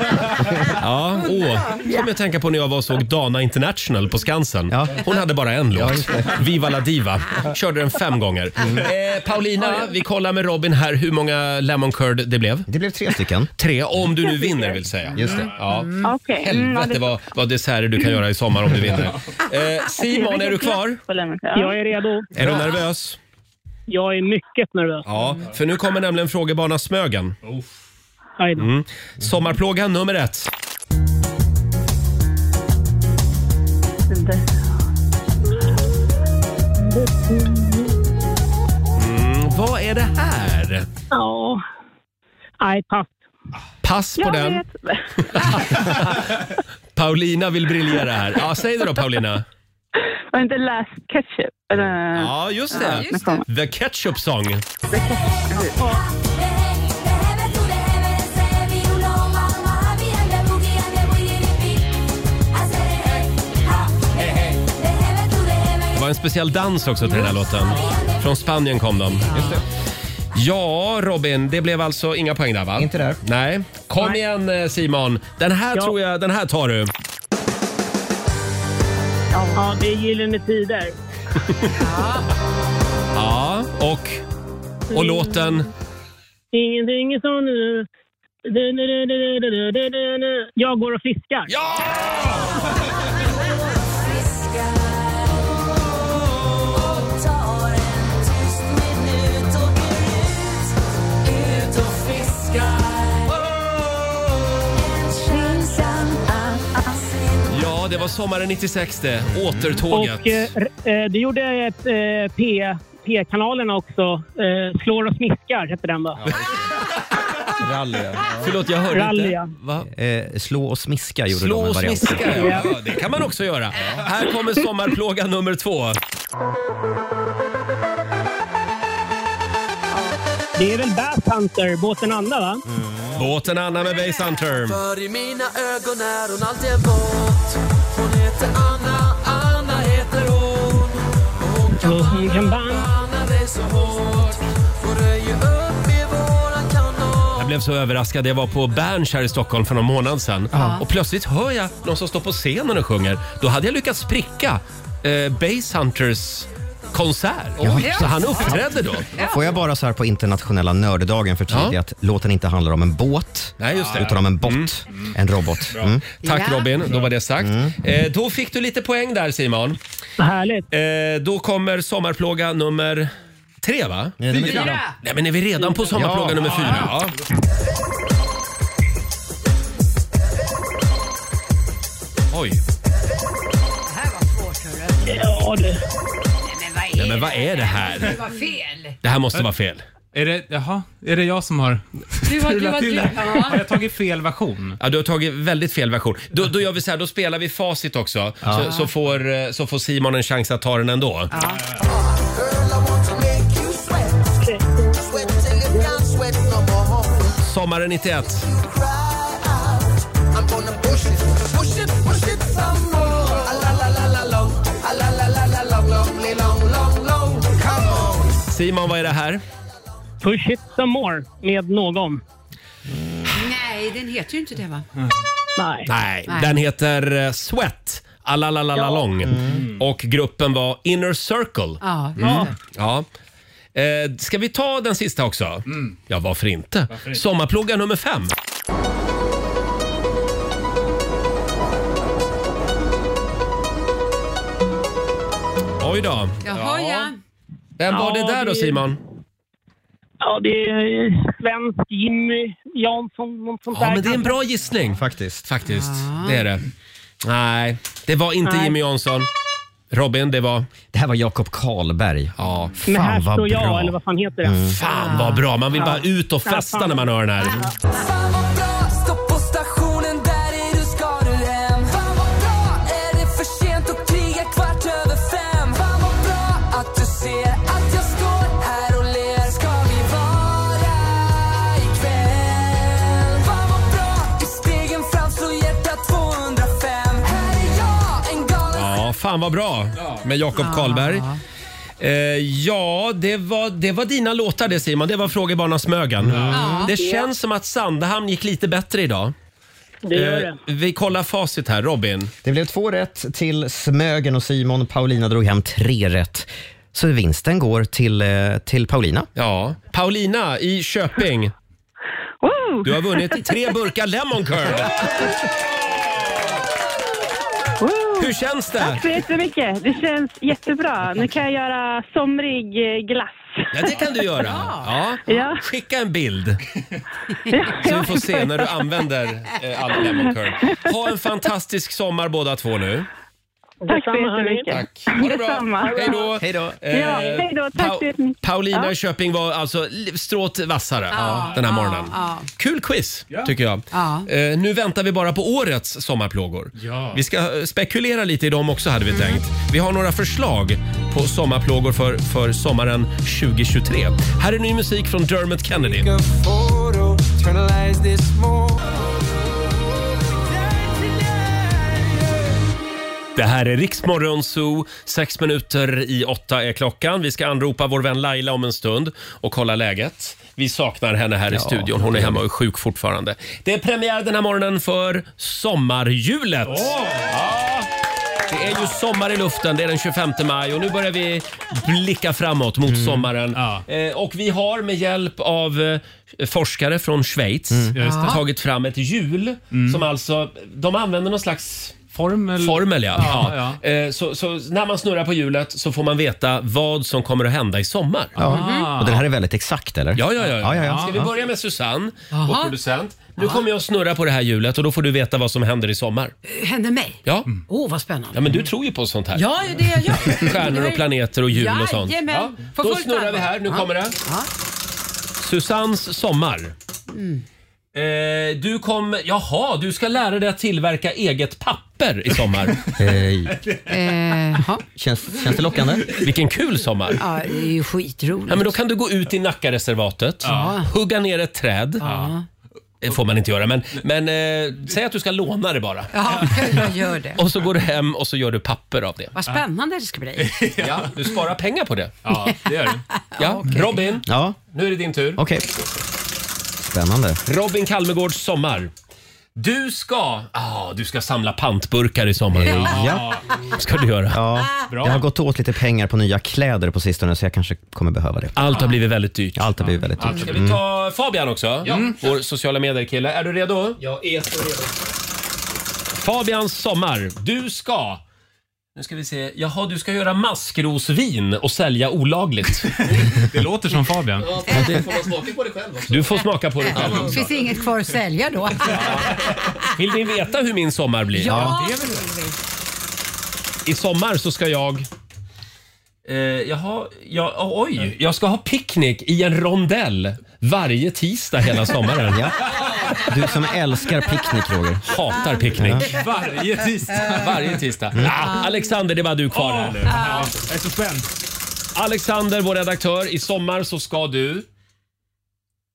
Ja, åh. Som jag tänker på när jag var och såg Dana International på Skansen. Hon hade bara en låt. Viva la diva. Körde den fem gånger. Eh, Paulina, vi kollar med Robin här hur många lemon curd det blev. Det blev tre stycken. Tre, om du nu vinner vill säga. Just det. Ja. Mm, ja, Helvete det- vad, vad desserter du kan göra i sommar om du vinner. Eh, Simon, är du kvar? Jag är redo. Är du nervös? Jag är mycket nervös. Ja, för nu kommer nämligen frågebana Smögen. Mm. Sommarplåga nummer ett. Mm, vad är det här? Ja. Nej, pass. Pass på Jag den. vet. Paulina vill briljera här. Ja, säg det då Paulina. Var det inte Last Ketchup? Eller? Ja, just det. just det. The Ketchup Song. Det var en speciell dans också till den här låten. Från Spanien kom de. Ja, Robin, det blev alltså inga poäng där va? Inte där. Nej. Kom Nej. igen eh, Simon. Den här Ja. tror jag, den här tar du. Ja, det är Gyllene Tider. Ja, och, och låten? Ingenting är som nu. Jag går och fiskar. Ja! Ja, det var sommaren 96 det. Återtåget. Och eh, eh, det gjorde ett eh, P, P-kanalerna också. Eh, Slår och smiskar hette den va? Rally, Förlåt, jag hörde Rally, inte. ja. Va? Eh, slå och smiska gjorde Slå de en och variant. smiska, ja. ja. Det kan man också göra. Här kommer sommarplåga nummer två. Det är väl Bass Hunter, båten Anna va? Båten Anna med Base Hunter. För i mina ögon är hon alltid en båt heter Anna, Anna heter hon Och hon kan band. Anna dig så hårt Får röja upp i våran kanal Jag blev så överraskad. Jag var på Berns här i Stockholm för någon månad sedan. Och plötsligt hör jag någon som står på scenen och sjunger. Då hade jag lyckats pricka eh, Base Hunters konsert. Så han uppträdde då. Får jag bara så här på internationella nörddagen förtydliga Ja. att låten inte handlar om en båt, Nej, just det. utan om en bot, en robot. Mm. Tack Ja. Robin, då var det sagt. Eh, då fick du lite poäng där Simon. Härligt. Eh, då kommer sommarplåga nummer tre va? Nummer fyra. Fyra. Nej men är vi redan på sommarplåga Ja. nummer fyra? Ja. Oj, Det här var svårt hörru. Ja, det. Nej men vad är det här? Det var fel. Det här måste vara fel. Är det, jaha, är det jag som har Du har, du har, du, ja. Har jag tagit fel version? Ja, du har tagit väldigt fel version. Då, då gör vi så här, då spelar vi facit också. Så, så, får, eh, så får Simon en chans att ta den ändå. Sommaren 91. Simon, vad är det här? Push it some more med någon. Nej, den heter ju inte det va? Nej. Nej, Nej. den heter eh, Sweat. Alalalalong. Och gruppen var Inner Circle. Ja, just Mm. Ja. Eh, ska vi ta den sista också? Ja, varför inte? Sommarplåga nummer fem. Oj då. Jaha, ja. Vem var det där då Simon? Ja, det är svensk Jimmy Jansson, något sånt Ja, där. men det är en bra gissning. Faktiskt. Faktiskt, det är det. Nej, det var inte Nej. Jimmy Jansson. Robin, det var... Det här var Jakob Karlberg. Ja. Men här Fan vad står jag, bra. eller vad fan heter det? Fan vad bra, man vill bara ut och festa när man hör den här. Fan vad fan vad bra med Jakob Karlberg. Eh, ja, det var, det var dina låtar det Simon. Det var Frågebanan Smögen. Det känns som att Sandhamn gick lite bättre idag. Det gör Eh, det. vi kollar facit här. Robin? Det blev två rätt till Smögen och Simon. Paulina drog hem tre rätt. Så vinsten går till, eh, till Paulina. Ja. Paulina i Köping. Du har vunnit tre burkar Lemon Curd. Hur känns det? Tack så jättemycket. Det känns jättebra. Nu kan jag göra somrig eh, glass. Ja, det kan du göra. Ja. Ja. Skicka en bild så vi får se när du använder eh, all Lemon Curd. Ha en fantastisk sommar båda två nu. Tack så jättemycket. Tack. Ha det bra. Detsamma. Hej då. Hej då. Ja, hej då. Tack så jättemycket. Paulina Ja. i Köping var alltså li- strået vassare Ja. den här Ja, morgonen. ja. Kul quiz, tycker jag. Ja. Eh, nu väntar vi bara på årets sommarplågor. Ja. Vi ska eh, spekulera lite i dem också hade vi tänkt. Vi har några förslag på sommarplågor för, för sommaren 2023. Här är ny musik från Dermot Kennedy. Det här är Riksmorgon Zoo. Sex minuter i åtta är klockan. Vi ska anropa vår vän Laila om en stund och kolla läget. Vi saknar henne här i Ja, studion. Hon är hemma och är sjuk fortfarande. Det är premiär den här morgonen för Sommarhjulet. Ja. Det är ju sommar i luften. Det är den 25 maj och nu börjar vi blicka framåt mot sommaren. Eh, och vi har med hjälp av eh, forskare från Schweiz det. tagit fram ett hjul som alltså, de använder någon slags Formel. Formel ja. Ja, ja. Eh, Så, så när man snurrar på hjulet så får man veta vad som kommer att hända i sommar. Ja. Och den här är väldigt exakt, eller? Ja, ja, ja. ja, ja, ja. Ska vi börja med Susanne, vår producent. Nu kommer jag att snurra på det här hjulet och då får du veta vad som händer i sommar. Hände mig? Ja, Åh, vad spännande. ja men du tror ju på sånt här. Ja, det är det jag gör. Stjärnor och planeter och hjul och sånt. Jajamän. På Då fullt snurrar vi allvar. här. Nu Ja. kommer det. Ja. Susannes sommar. Eh, du kom, jaha, du ska lära dig att tillverka eget papper i sommar. Eh, ja. känns, känns det lockande? Vilken kul sommar. ja, det är ju skitroligt. Ja, men då kan du gå ut i Nackareservatet, Ja. hugga ner ett träd. Ja. Det får man inte göra, men, men eh, säg att du ska låna det bara. Ja, jag gör det. Och så går du hem och så gör du papper av det. Vad spännande det ska bli. Ja, du sparar pengar på det. Ja, det gör du. Ja, Robin, Ja, nu är det din tur. okej. Spännande. Robin Kalmegårds sommar. Du ska, ah, du ska samla pantburkar i sommar. Ja. ska du göra. Ja, Bra. jag har gått åt lite pengar på nya kläder på sistone så jag kanske kommer behöva det. Allt har blivit väldigt dyrt. Allt har blivit väldigt dyrt. Ska vi ta Fabian också? Vår sociala medier-kille. Är du redo? Jag är så redo. Fabians sommar. Du ska... Nu ska vi se. Jaha, du ska göra maskrosvin och sälja olagligt. Det låter som Fabian. Ja, får man smaka på det själv också? Du får smaka på det själv. Det finns inget kvar att sälja då. Vill ni veta hur min sommar blir? Ja, det är väl I sommar så ska jag... Eh, jaha, ja, oj. Jag ska ha picknick i en rondell varje tisdag hela sommaren. Ja. Du som älskar picknick, Roger. Hatar picknick. Varje tisdag. Varje tisdag. Ah, Alexander, det var du kvar här nu. Jag är så spänd. Alexander, vår redaktör. I sommar så ska du...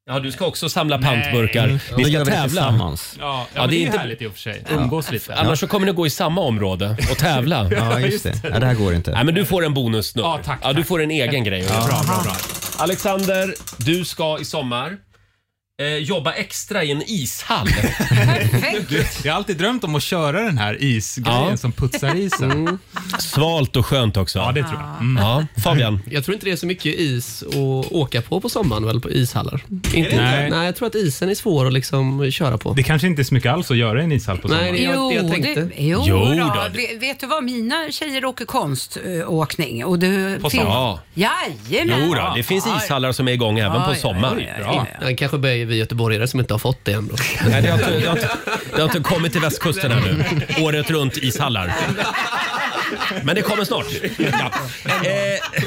Ja, du ska också samla pantburkar. Då gör ska vi det tävla. tillsammans. Ja, ja, Ja, men det är det är inte- härligt i och för sig. Umgås lite. Annars så kommer ni gå i samma område och tävla. Ja, just det. Ja, det här går inte. Nej, men du får en bonus nu. Ja, tack, Ja, du tack. får en egen grej. Bra, bra, bra. Alexander, du ska i sommar eh, jobba extra i en ishall. Jag har alltid drömt om att köra den här isgrejen Ja. som putsar isen. Svalt och skönt också. Ja, det tror jag. Mm. Ja, Fabian. Jag tror inte det är så mycket is att åka på på sommaren väl på ishallar. Inte, Nej. nej. jag tror att isen är svår att liksom köra på. Det kanske inte är så mycket alls att göra i en ishall på Nej, sommaren. det- Jo, jag tänkte. det, jo, Jo då. då. Vet, vet du vad? Mina tjejer åker konståkning. Och det På finns- sommaren? Jajamän. Jo då, det finns ishallar som är igång även Ja, på ja, sommaren. ja, ja, ja. Den kanske börjar vi göteborgare som inte har fått det ändå. Nej, det har, inte, det, har inte, det har inte kommit till västkusten ännu. Året runt ishallar. Men det kommer snart. Ja. Eh,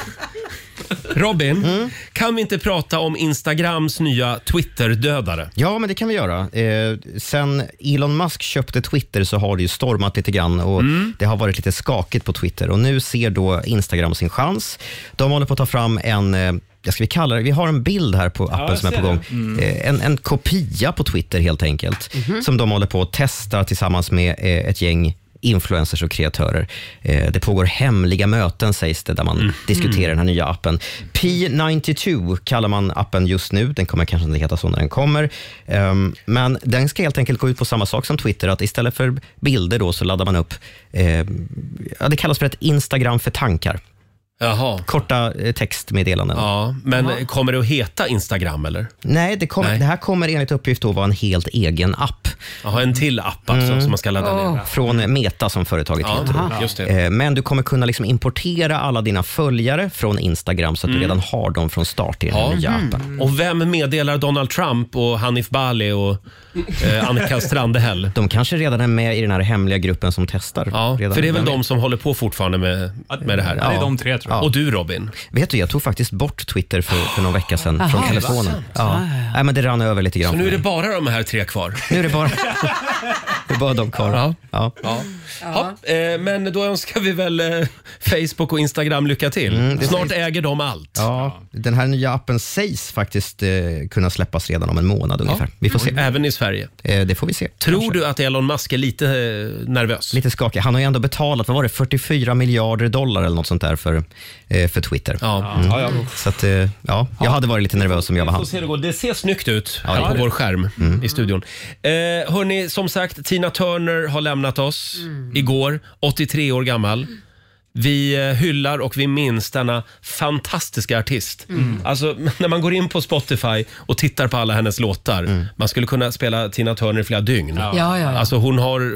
Robin, kan vi inte prata om Instagrams nya Twitter-dödare? Ja, men det kan vi göra. Eh, sen Elon Musk köpte Twitter så har det ju stormat lite grann och det har varit lite skakigt på Twitter. Och Nu ser då Instagram sin chans. De håller på att ta fram en eh, jag ska vi kalla det, vi har en bild här på appen jag som är på gång. det. Eh, En, en kopia på Twitter helt enkelt, som de håller på att testa tillsammans med eh, ett gäng influencers och kreatörer. Eh, det pågår hemliga möten sägs det, där man diskuterar den här nya appen. P92 kallar man appen just nu. Den kommer kanske inte heta så när den kommer. Ehm, men den ska helt enkelt gå ut på samma sak som Twitter, att istället för bilder då så laddar man upp, ja, det kallas för ett Instagram för tankar. Jaha. Korta eh, textmeddelanden. Ja, men kommer det att heta Instagram eller? Nej, det, kommer- Nej. det här kommer enligt uppgift då vara en helt egen app. Jaha, en till app alltså som man ska ladda ner. Från Meta som företaget Ja, heter. just det. Eh, Men du kommer kunna liksom importera alla dina följare från Instagram så att Mm. du redan har dem från start i den här nya appen. Och vem meddelar Donald Trump och Hanif Bali och eh, Annika Strandhäll? De kanske redan är med i den här hemliga gruppen som testar. Ja, redan. för det är väl de som håller på fortfarande med, med det här? Ja, det är de tre, tror jag. Och du Robin? Vet du, jag tog faktiskt bort Twitter för, för någon vecka sedan från det telefonen. Ja. Nej, men det rann över lite grann. Så nu är det bara de här tre kvar? Nu är det bara, det är bara de kvar. Ja. Ja. Ja. Ja, eh, men då önskar vi väl eh, Facebook och Instagram lycka till. Mm, det Snart sägs- äger de allt. Ja, den här nya appen sägs faktiskt eh, kunna släppas redan om en månad ungefär. Vi får se. Även i Sverige. Eh, det får vi se. Tror du att Elon Musk är lite eh, nervös? Lite skakig. Han har ju ändå betalat, vad var det, 44 miljarder dollar eller något sånt där för, eh, för Twitter. Ja. Mm. Ja, ja. Så att, eh, ja, jag hade varit lite nervös om jag var han. se det går. Det ser snyggt ut Ja, här på vår skärm Mm. i studion. Eh, hörni, som sagt, Tina Turner har lämnat oss igår, 83 år gammal. Vi eh, hyllar och vi minns denna fantastiska artist. Mm. Alltså, när man går in på Spotify och tittar på alla hennes låtar, man skulle kunna spela Tina Turner i flera dygn. Ja, ja, ja. Alltså, hon har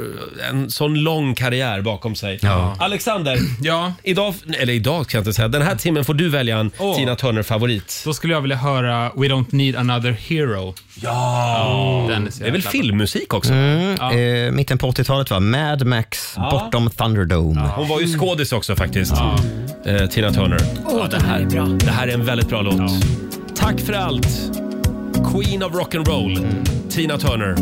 en sån lång karriär bakom sig. Ja. Alexander, Ja. idag, eller idag kan jag inte säga, den här timmen får du välja en Åh. Tina Turner-favorit. Då skulle jag vilja höra We Don't Need Another Hero. Ja! Den är så Det är väl bra. filmmusik också? Mm, Ja. eh, mitten på 80-talet var Mad Max, Bortom Thunderdome. Hon var ju skådis också faktiskt, eh, Tina Turner. Åh, det här är bra. Det här är en väldigt bra låt. Tack för allt, Queen of Rock'n'Roll, Tina Turner.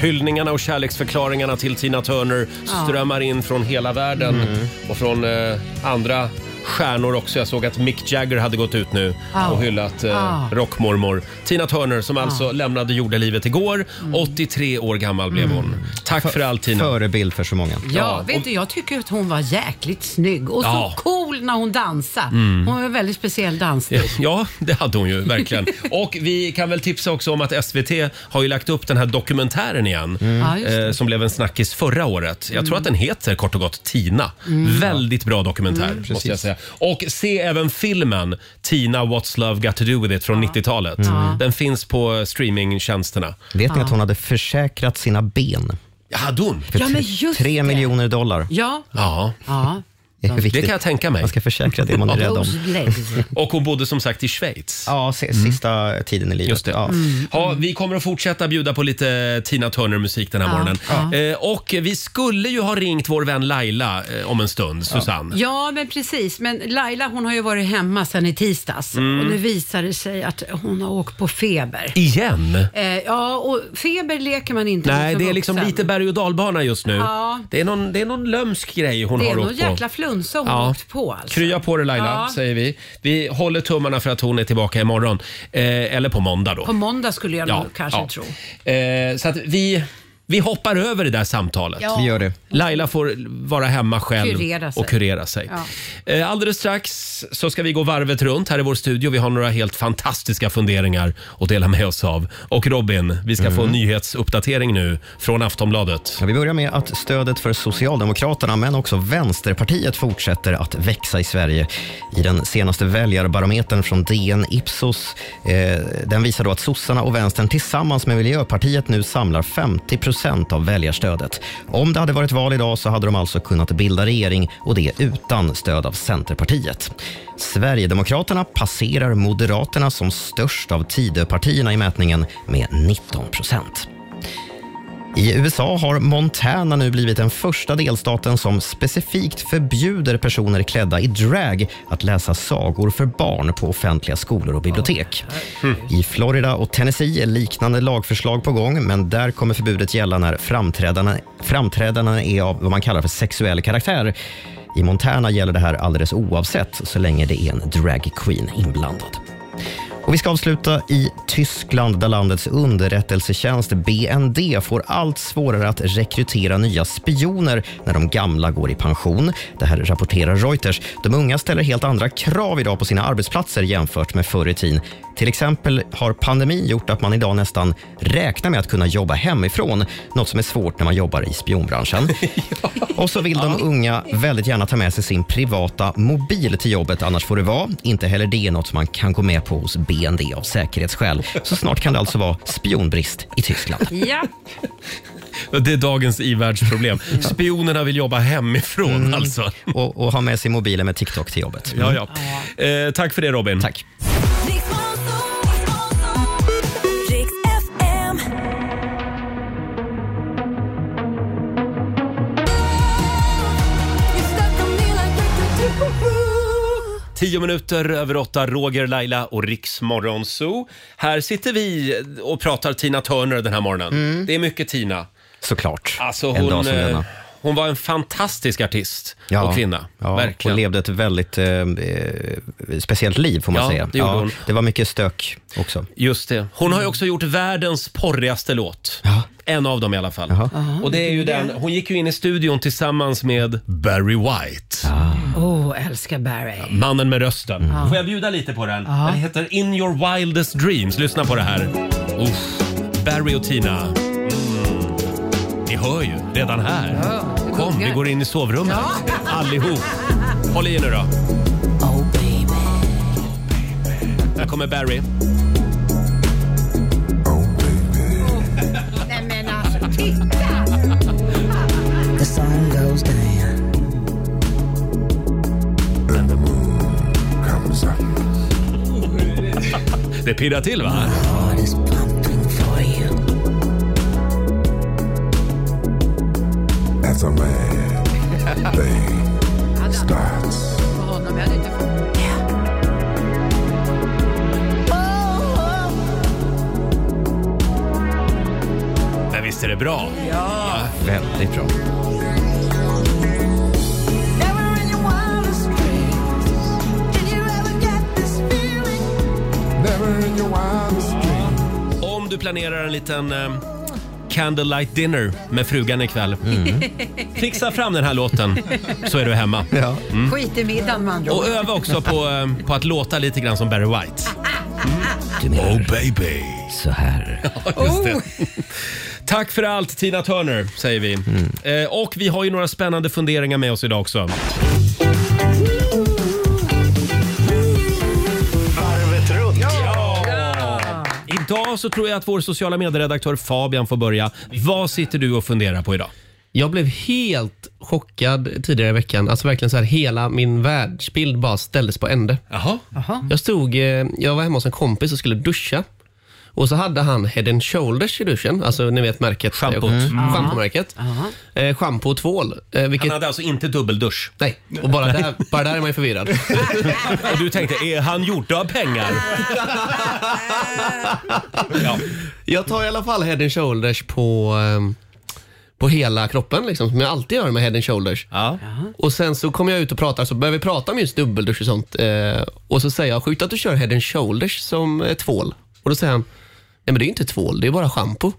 Hyllningarna och kärleksförklaringarna till Tina Turner Ja. strömmar in från hela världen och från eh, andra stjärnor också. Jag såg att Mick Jagger hade gått ut nu Ja. och hyllat eh, Ja. rockmormor Tina Turner som alltså lämnade jordelivet igår. 83 år gammal blev hon. Tack för allt Tina. Förebild för så många. Ja, vet du, jag tycker att hon var jäkligt snygg och Ja. så cool när hon dansade. Mm. Hon var en väldigt speciell dansstil. Ja, det hade hon ju verkligen. Och vi kan väl tipsa också om att SVT har ju lagt upp den här dokumentären igen. Ja, just det. eh, som blev en snackis förra året. Jag tror Mm. att den heter kort och gott Tina. Mm. Väldigt bra dokumentär Mm. måste jag Precis. säga. Och se även filmen Tina What's Love Got To Do With It från 90-talet. Ja. Den finns på streamingtjänsterna. Vet ni att hon hade försäkrat sina ben? Ja, hade hon? För Ja, men tre- just tre det. miljoner dollar. Ja. Ja. ja. Det, är viktigt. Det kan jag tänka mig. Man ska försäkra det man är rädd om. Och hon bodde som sagt i Schweiz. Ja, se- sista tiden i livet. Just det. Ja. Ja, vi kommer att fortsätta bjuda på lite Tina Turner-musik den här Ja, morgonen. Eh, och vi skulle ju ha ringt vår vän Laila eh, om en stund, Susanne. Ja, men precis. Men Laila hon har ju varit hemma sedan i tisdags Mm. och nu visar det sig att hon har åkt på feber. Igen? Eh, ja, och feber leker man inte med Nej, som det är liksom vuxen. lite berg och dalbana just nu. Ja. Det, är någon, det är någon lömsk grej hon Det är har någon åkt på. jäkla flunsa hon Ja. åkt på alltså. Krya på det Laila, Ja. säger vi. Vi håller tummarna för att hon är tillbaka imorgon. Eh, eller på måndag då. På måndag skulle jag Ja, nog kanske tro. Eh, så att vi, vi hoppar över det där samtalet. Ja. Vi gör det. Laila får vara hemma själv Kurera sig. och kurera sig. Ja. Eh, Alldeles strax så ska vi gå varvet runt här i vår studio. Vi har några helt fantastiska funderingar att dela med oss av. Och Robin, vi ska få en nyhetsuppdatering nu från Aftonbladet. Ja, vi börjar med att stödet för Socialdemokraterna men också Vänsterpartiet fortsätter att växa i Sverige. I den senaste väljarbarometern från DN Ipsos eh, den visar då att sossarna och vänstern tillsammans med Miljöpartiet nu samlar 50 procent av väljarstödet. Om det hade varit val idag så hade de alltså kunnat bilda regering och det utan stöd av Centerpartiet. Sverigedemokraterna passerar Moderaterna som störst av Tidöpartierna i mätningen med 19 procent. I USA har Montana nu blivit den första delstaten som specifikt förbjuder personer klädda i drag att läsa sagor för barn på offentliga skolor och bibliotek. I Florida och Tennessee är liknande lagförslag på gång, men där kommer förbudet gälla när framträdandena, framträdandena är av vad man kallar för sexuell karaktär. I Montana gäller det här alldeles oavsett, så länge det är en drag queen inblandad. Och vi ska avsluta i Tyskland där landets underrättelsetjänst BND får allt svårare att rekrytera nya spioner när de gamla går i pension. Det här rapporterar Reuters. De unga ställer helt andra krav idag på sina arbetsplatser jämfört med förr i tiden. Till exempel har pandemin gjort att man idag nästan räknar med att kunna jobba hemifrån, något som är svårt när man jobbar i spionbranschen. Och så vill de unga väldigt gärna ta med sig sin privata mobil till jobbet, annars får det vara. Inte heller det är något som man kan gå med på hos BND av säkerhetsskäl. Så snart kan det alltså vara spionbrist i Tyskland. Ja. Det är dagens ivärldsproblem. Spionerna vill jobba hemifrån alltså. Och, och ha med sig mobilen med TikTok till jobbet. Ja, ja. Eh, tack för det Robin. Tack. Tio minuter över åtta, Roger, Laila och Riksmorgon Zoo. Här sitter vi och pratar Tina Turner den här morgonen. Det är mycket Tina. Såklart. Alltså En hon, dag som eh, denna. Hon var en fantastisk artist och kvinna. Ja, Verkligen. Hon levde ett väldigt eh, eh, speciellt liv får man Ja, säga. det gjorde hon. det var mycket stök också. Just det. Hon har ju också gjort världens porrigaste låt. En av dem i alla fall. Och det är ju den, hon gick ju in i studion tillsammans med Barry White. Åh, oh, älskar Barry. Mannen med rösten. Ja. Får jag bjuda lite på den? Den heter In your wildest dreams. Lyssna på det här. Uff. Barry och Tina. Ni hör ju, redan här. Kom, vi går in i sovrummet. Allihop. Håll i er nu då. Oh baby. Här kommer Barry. Nej men alltså, titta! The sun goes down. And the moon comes up. Det pirrar till va? As a man thing starts. Men visst är det bra? Ja. Väldigt bra. Never in your wildest dreams. Om du planerar en liten eh, candlelight dinner med frugan ikväll. Fixa fram den här låten så är du hemma. Mm. Skit i middagen med andra Och öva också på, eh, på att låta lite grann som Barry White. Oh baby. så här. Ja, just det. Tack för allt Tina Turner, säger vi. Eh, och vi har ju några spännande funderingar med oss idag också. Idag så tror jag att vår sociala medieredaktör Fabian får börja. Vad sitter du och funderar på idag? Jag blev helt chockad tidigare i veckan. Alltså verkligen så här, hela min världsbild bara ställdes på ände. Jaha. Jag stod, eh, jag var hemma hos en kompis och skulle duscha. Och så hade han Head and Shoulders i duschen, alltså ni vet märket. Schampot. Mm. Schampomärket. Eh, Schampo och tvål. Eh, vilket... Han hade alltså inte dubbeldusch? Nej, och bara där, bara där är man ju förvirrad. Och du tänkte, är han gjord av pengar? ja. Jag tar i alla fall Head and Shoulders på, ehm, på hela kroppen, liksom, som jag alltid gör med Head and Shoulders. Och sen så kommer jag ut och pratar, så börjar vi prata om just dubbeldusch och sånt. Eh, och så säger jag, sjukt att du kör Head and Shoulders som eh, tvål. Och då säger han, nej men det är inte tvål, det är bara schampo.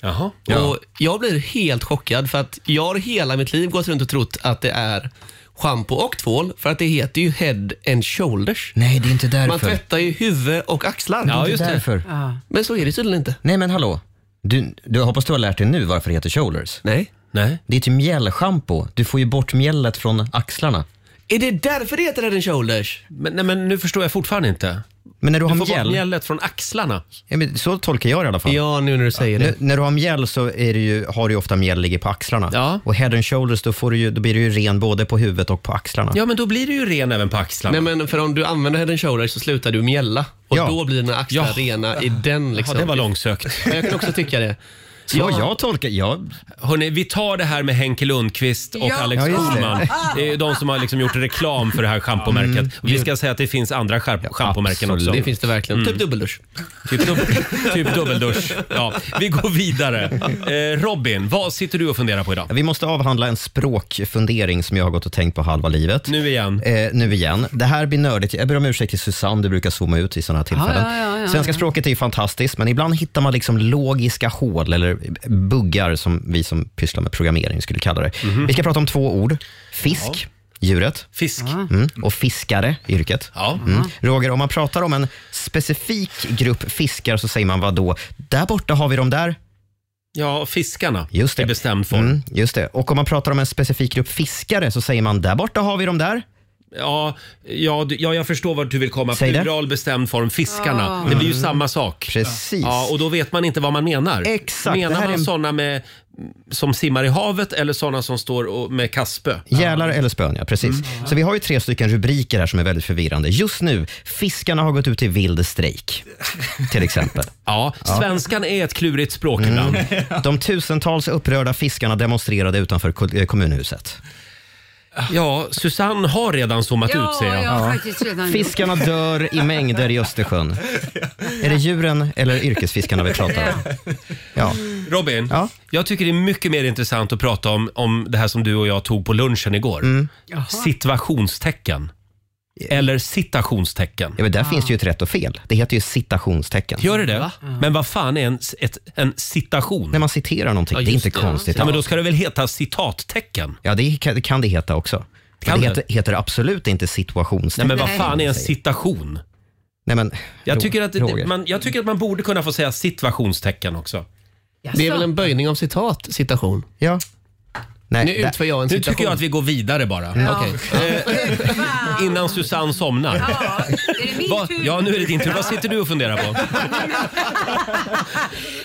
Jaha. Och jag blir helt chockad för att jag har hela mitt liv gått runt och trott att det är schampo och tvål för att det heter ju head and shoulders. Nej, det är inte därför. Man tvättar ju huvud och axlar. Det är inte därför. Men så är det tydligen inte. Nej, men hallå. Du, du hoppas du har lärt dig nu varför det heter shoulders? Nej. Nej. Det är till mjällschampo. Du får ju bort mjället från axlarna. Är det därför det heter head and shoulders? Men, nej, men nu förstår jag fortfarande inte. Men när du, Du har får bort mjäll... mjället från axlarna. Ja, men så tolkar jag det i alla fall. Ja, nu när du säger N- det. när du har mjäll så är det ju, har du ju ofta mjäll ligger på axlarna. Och head and shoulders, då, får du ju, då blir du ju ren både på huvudet och på axlarna. Ja, men då blir du ju ren även på axlarna. Nej men för om du använder head and shoulders så slutar du mjälla och Ja. då blir dina axlar Ja. rena i den liksom. Ja, det var långsökt. Men jag kan också tycka det. Så Ja. jag tolkar... Jag... Hörrni, vi tar det här med Henke Lundqvist och Ja. Alex Ja, just det. Schulman. Det är de som har liksom gjort reklam för det här schampomärket. Och Vi ska säga att det finns andra skär- schampomärken också. Det finns det verkligen. Typ dubbeldusch. Typ, dub typ dubbeldusch. Ja, vi går vidare. Eh, Robin, vad sitter du och funderar på idag? Vi måste avhandla en språkfundering som jag har gått och tänkt på halva livet. Nu igen. Eh, nu igen. Det här blir nördigt. Jag ber om ursäkt till Susanne, du brukar zooma ut i sådana här tillfällen. Ja, ja, ja, ja, Svenska ja. språket är ju fantastiskt, men ibland hittar man liksom logiska hål eller buggar som vi som pysslar med programmering skulle kalla det. Mhm. Vi ska prata om två ord. Fisk, djuret. Fisk. Mm. Och fiskare, yrket. Ja. Mm. Roger, om man pratar om en specifik grupp fiskar så säger man vad då? Där borta har vi de där. Ja, fiskarna Just det. i bestämd form. Mm, just det. Och om man pratar om en specifik grupp fiskare så säger man där borta har vi de där. Ja, ja, du- ja, jag förstår vart du vill komma. Säg det. Plural bestämd form, fiskarna. Ah. Det blir ju Mm. samma sak. Precis. Ja, och då vet man inte vad man menar. Exakt, det Menar här man är en- såna med, som simmar i havet eller såna som står och, med kastspö? Gälar eller spön, ja. Precis. Så vi har ju tre stycken rubriker här som är väldigt förvirrande. Just nu, fiskarna har gått ut i vild strejk. Till exempel. Ja, svenskan är ett klurigt språk ibland. De tusentals upprörda fiskarna demonstrerade utanför ko- eh, kommunhuset. Ja, Susanne har redan zoomat Ja, ut ser jag. jag har faktiskt redan gjort. Fiskarna dör i mängder i Östersjön. Är det djuren eller yrkesfiskarna vi pratar om? Ja. Robin, jag tycker det är mycket mer intressant att prata om, om det här som du och jag tog på lunchen igår. Mm. Situationstecken. Eller citationstecken. Ja, men där finns det ju ett rätt och fel. Det heter ju citationstecken. Gör det det? Men vad fan är en, ett, en citation? När man citerar någonting, Ja, det är just inte konstigt. Ja, men då ska det väl heta citattecken? Ja, det kan det, kan det heta också. Kan men det det? heter, heter absolut inte Nej, situationstecken. men vad fan är en citation? Nej, men, Jag Ro- tycker, att, det- Roger. man, jag tycker att man borde kunna få säga situationstecken också. Det är väl en böjning av citat, citation? Ja. Nej, nu där- utför jag en Nu citation. tycker jag att vi går vidare bara. Ja. Okej. Eh, innan Susanne somnar. Är det min Va? tur? Ja, nu är det din tur. Vad sitter du och funderar på?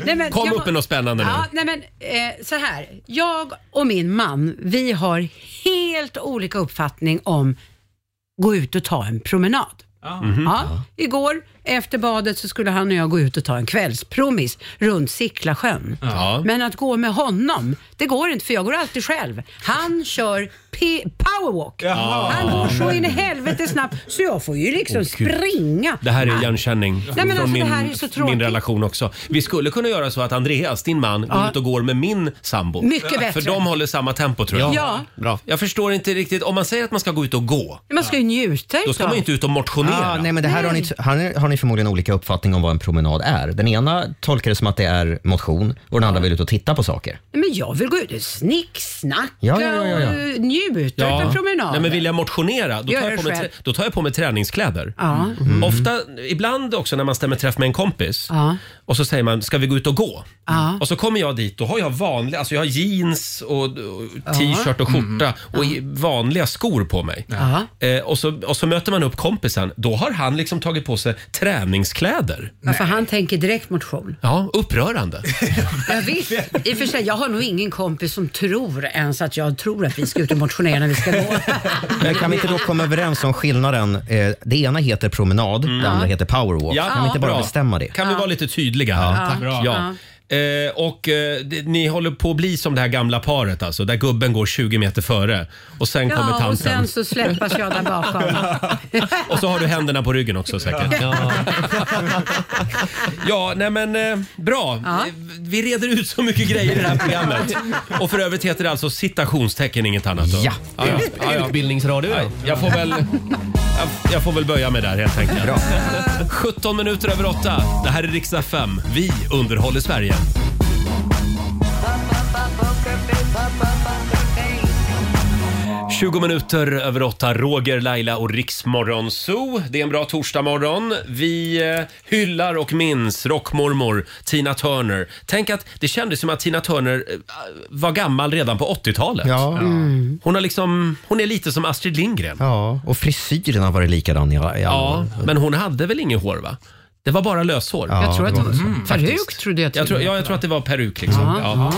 Nej, men Kom jag upp med något spännande nu. Ja, nej men, eh, så här. Jag och min man, vi har helt olika uppfattning om gå ut och ta en promenad. Mhm. Ja, igår efter badet så skulle han och jag gå ut och ta en kvällspromis runt Sicklasjön. Ja. Men att gå med honom, det går inte för jag går alltid själv. Han kör p- powerwalk. Jaha. Han går så in i helvete snabbt så jag får ju liksom springa. Det här är igenkänning Nej, men från alltså, min, det här är så tråkigt. min relation också. Vi skulle kunna göra så att Andreas, din man, går Ja. ut och går med min sambo. Mycket bättre. För de håller samma tempo tror jag. Ja. Bra. Jag förstår inte riktigt, om man säger att man ska gå ut och gå, Man ska ju njuta då ska utav. man ju inte ut och motionera. Ah, nej, men det här har ni, har, har ni förmodligen olika uppfattning om vad en promenad är. Den ena tolkar det som att det är motion och den andra vill ut och titta på saker. Nej, Men jag vill gå ut och snicksnacka Ja, ja, ja, ja, ja. och njuta av en promenad. Nej, men vill jag motionera, då Gör tar jag, det på mig, själv. trä- då tar jag på mig träningskläder. Ja. Mm. Ofta, ibland också när man stämmer träff med en kompis Ja. och så säger man, ska vi gå ut och gå? Ja. Och så kommer jag dit, då har jag vanliga, alltså jag har jeans och, och t-shirt och skjorta och i- vanliga skor på mig. Ja. Eh, och, så, och så möter man upp kompisen, då har han liksom tagit på sig träningskläder. Ja, för han tänker direkt motion. Ja, upprörande. Jag vet. I och för sig, jag har nog ingen kompis som tror ens att jag tror att vi ska ut och motionera när vi ska gå. Men kan vi inte då komma överens om skillnaden? Eh, det ena heter promenad, det andra heter powerwalk. Ja, kan vi inte bara bestämma det? Kan vi vara lite tydliga? Ja, tack. Ja. Eh, och eh, det, ni håller på att bli som det här gamla paret alltså, där gubben går 20 meter före och sen kommer Ja, och tanten. sen så släppas jag där bakom. Och så har du händerna på ryggen också säkert. Ja, ja nej men eh, bra. Ja. Vi reder ut så mycket grejer i det här programmet. Och för övrigt heter det alltså citationstecken, inget annat. Då. Ja. ja, ja. Utbildningsradio. Nej, Jag får väl... Jag, jag får väl böja mig där helt enkelt. Bra. 17 minuter över 8. Det här är riksdag 5. Vi underhåller Sverige. Bye. 20 minuter över 8. Roger, Laila och Riksmorgon Zoo. Det är en bra torsdagmorgon. Vi eh, hyllar och minns rockmormor Tina Turner. Tänk att det kändes som att Tina Turner eh, var gammal redan på 80-talet. Ja. Mm. Hon, har liksom, hon är lite som Astrid Lindgren. Ja, och frisyren har varit likadan i, i alla Ja, år. men hon hade väl inget hår va? Det var bara löshår. Ja, Jag tror att det var så. Mm, Peruk trodde jag jag tror, Ja, jag tror att det var peruk. Liksom. Ja.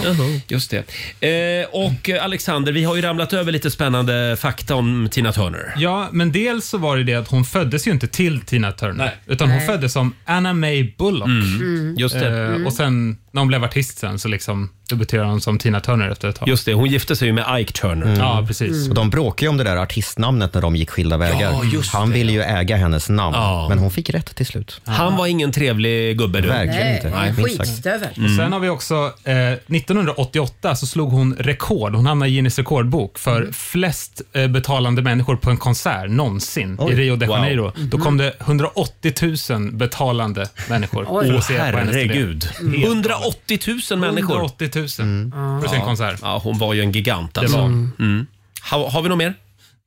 Just det. Eh, och eh, Alexander, vi har ju ramlat över lite spännande fakta om Tina Turner. Ja, men dels så var det det att hon föddes ju inte till Tina Turner. Utan hon Nej. föddes som Anna May Bullock. Mm, just det. Eh, Mm. Och sen när hon blev artist sen så liksom debuterade hon som Tina Turner efter ett tag. Just det, hon gifte sig ju med Ike Turner. Ja, precis. Och de bråkade ju om det där artistnamnet när de gick skilda vägar. Ja, just Han ville ju äga hennes namn, Ja. men hon fick rätt till slut. Han var ingen trevlig gubbe du. Verkligen Nej, inte. minst sagt. skitstövel. Och sen har vi också, eh, 1988 så slog hon rekord, hon hamnade i Guinness rekordbok för flest eh, betalande människor på en konsert någonsin Oj. i Rio de Wow. Janeiro. Då kom det 180 000 betalande människor Oj. Åh herregud. Helt 180 000 människor. 180 000 för sin konsert. Ja, hon var ju en gigant alltså. Det var Mm. Ha, har vi något mer?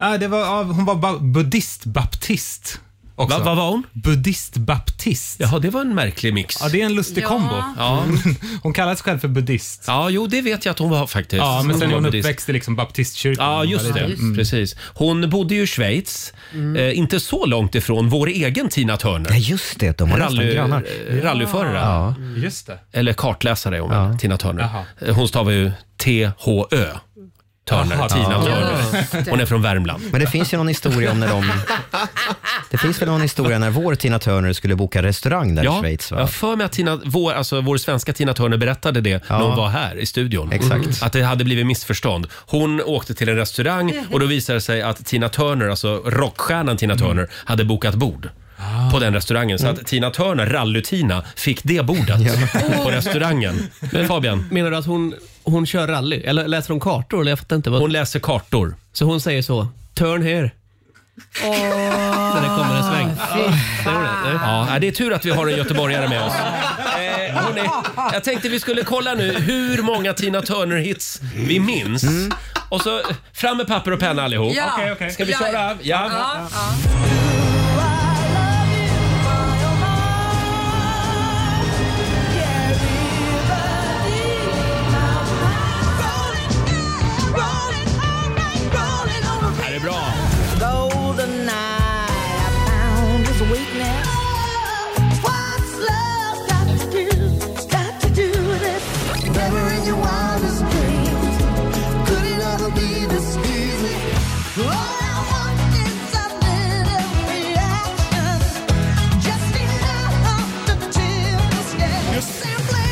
Nej, det var, ja, hon var ba- buddhist-baptist också. Va, vad var hon? Buddhist-baptist. Jaha, det var en märklig mix. Ja, det är en lustig Ja. kombo. Ja. Hon kallar sig själv för buddhist. ja, jo det vet jag att hon var faktiskt. Ja, men sen är hon var buddhist. uppväxt i liksom baptistkyrkan. Ja, just det. Mm. Precis. Hon bodde ju i Schweiz, eh, inte så långt ifrån vår egen Tina Turner. Ja, just det. De var nästan Rally, grannar. eh, rallyförare. Ja. Just det. Eller kartläsare är hon väl, Tina Turner. Jaha. Eh, Hon stavar ju T-H-Ö. Turner, Jaha, Tina ja. Turner. Hon är från Värmland. Men det finns ju någon historia om när de... Det finns väl någon historia när vår Tina Turner skulle boka restaurang där i Ja, Schweiz? jag Va? har för mig att Tina, vår, alltså, vår svenska Tina Turner berättade det när hon var här i studion. Exakt. Att det hade blivit missförstånd. Hon åkte till en restaurang och då visade det sig att Tina Turner, alltså rockstjärnan Tina Turner, hade bokat bord. På den restaurangen. Så att Tina Turner, rally-Tina, fick det bordet på restaurangen. Men Fabian, Menar du att hon, hon kör rally? Eller läser hon kartor? Eller Jag fattar inte. Vad... hon läser kartor. Så hon säger så. Turn here. När det kommer en sväng. Nej. Ja, det är tur att vi har en göteborgare med oss. Eh, hörni, jag tänkte vi skulle kolla nu hur många Tina Turner-hits vi minns. Och så fram med papper och penna allihop. Ja. Okej, okej. Ska vi Ja, köra? Ja. Ja, ja.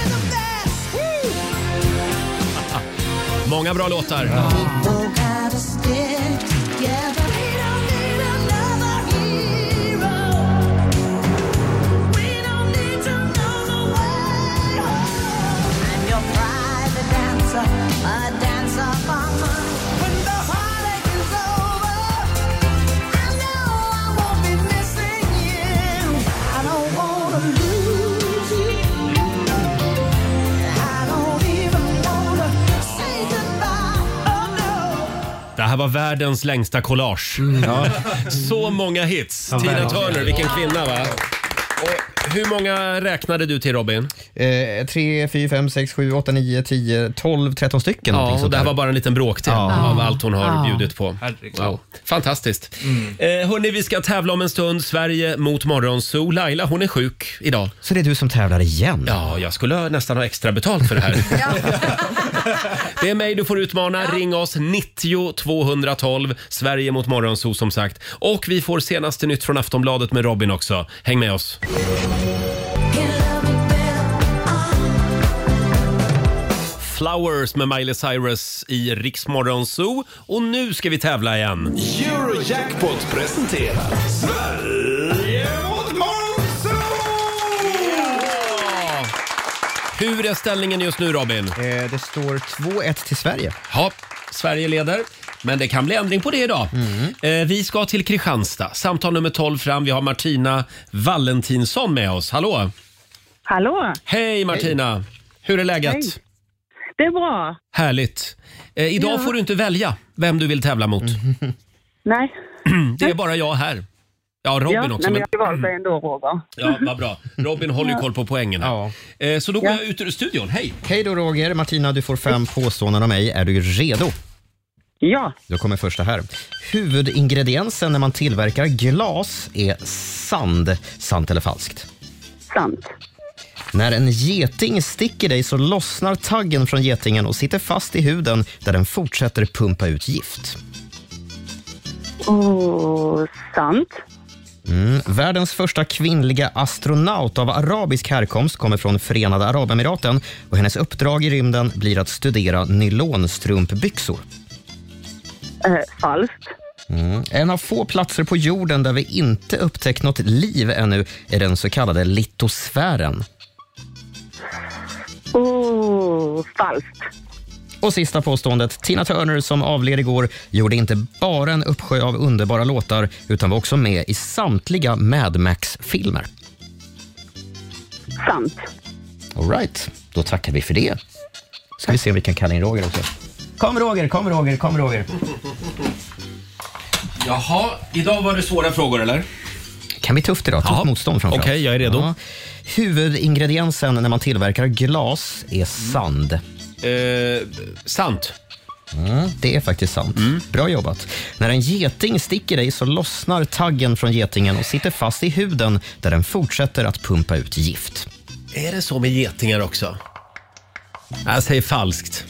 The best. Många bra låtar. Stick together. Här var världens längsta collage. Ja. Så många hits. Tina Turner, vilken kvinna va? Och hur många räknade du till Robin? Eh, 3, 4, 5, 6, 7, 8, 9, 10, 12, 13 stycken. Ja, och det här var bara en liten bråkdel av allt hon har Ja. bjudit på. Herregud. Wow. Fantastiskt. Eh, hörni, vi ska tävla om en stund. Sverige mot Morgonzoo. Laila, hon är sjuk idag. Så det är du som tävlar igen? Ja, jag skulle nästan ha extra betalt för det här. det är mig du får utmana. Ring oss 90 212. Sverige mot Morgonzoo som sagt. Och vi får senaste nytt från Aftonbladet med Robin också. Häng med oss. Flowers med Miley Cyrus i Riksmorgon Zoo. Och nu ska vi tävla igen. Eurojackpot presenterar Sverige Hur är ställningen just nu Robin? Eh, det står 2-1 till Sverige. Ja, Sverige leder. Men det kan bli ändring på det idag. Eh, vi ska till Kristianstad. Samtal nummer 12 fram. Vi har Martina Valentinsson med oss. Hallå! Hallå! Hej Martina! Hur är läget? Hej. Det är bra. Härligt. Eh, idag Ja. får du inte välja vem du vill tävla mot. Nej. Det är bara jag här. Ja, Robin ja, också. Nej, men jag har valt dig ändå, Roger. ja, vad bra. Robin håller ju koll på poängen här. Ja. Eh, så då går Ja. jag ut ur studion. Hej! Hej då Roger. Martina, du får fem påståenden av mig. Är du redo? Ja. Då kommer första här. Huvudingrediensen när man tillverkar glas är sand. Sant eller falskt? Sant. När en geting sticker dig så lossnar taggen från getingen och sitter fast i huden där den fortsätter pumpa ut gift. Oh, sant. Mm. Världens första kvinnliga astronaut av arabisk härkomst kommer från Förenade Arabemiraten och hennes uppdrag i rymden blir att studera nylonstrumpbyxor. Eh, falskt. Mm. En av få platser på jorden där vi inte upptäckt något liv ännu är den så kallade litosfären. Oh, falskt. Och sista påståendet. Tina Turner som avled igår gjorde inte bara en uppsjö av underbara låtar utan var också med i samtliga Mad Max-filmer. Sant. All right, då tackar vi för det. Ska vi se om vi kan kalla in Roger också. Kom Roger, kom Roger, kom Roger. Jaha, idag var det svåra frågor eller? Kan bli tufft idag. Tufft Ja. motstånd framförallt. Okej, jag är redo. Huvudingrediensen när man tillverkar glas är sand. Eh, sant. Mm, det är faktiskt sant. Bra jobbat. När en geting sticker dig så lossnar taggen från getingen och sitter fast i huden där den fortsätter att pumpa ut gift. Är det så med getingar också? Jag säger falskt.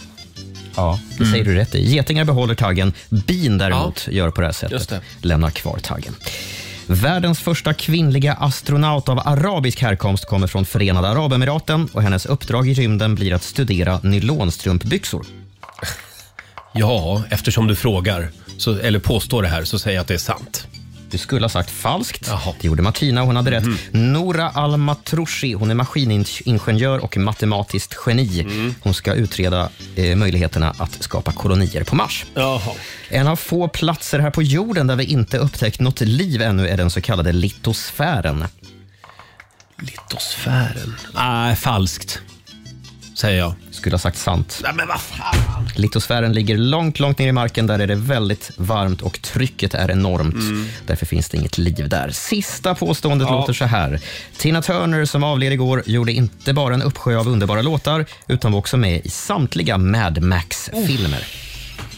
Ja, det säger du rätt i. Getingar behåller taggen. Bin däremot gör på det här sättet. Just det. Lämnar kvar taggen. Världens första kvinnliga astronaut av arabisk härkomst kommer från Förenade Arabemiraten och hennes uppdrag i rymden blir att studera nylonstrumpbyxor. Ja, eftersom du frågar, så, eller påstår det här, så säger jag att det är sant. Du skulle ha sagt falskt. Det gjorde Martina och hon hade rätt. Nora Al-Matrouchi, hon är maskiningenjör och matematiskt geni. Hon ska utreda eh, möjligheterna att skapa kolonier på Mars. Jaha. En av få platser här på jorden där vi inte upptäckt något liv ännu är den så kallade litosfären. Litosfären? Nej, falskt. Säger jag. Skulle ha sagt sant. Nej, men vad fan. Litosfären ligger långt, långt ner i marken. Där är det väldigt varmt och trycket är enormt. Mm. Därför finns det inget liv där. Sista påståendet Ja. låter så här. Tina Turner som avled igår gjorde inte bara en uppsjö av underbara låtar utan var också med i samtliga Mad Max-filmer.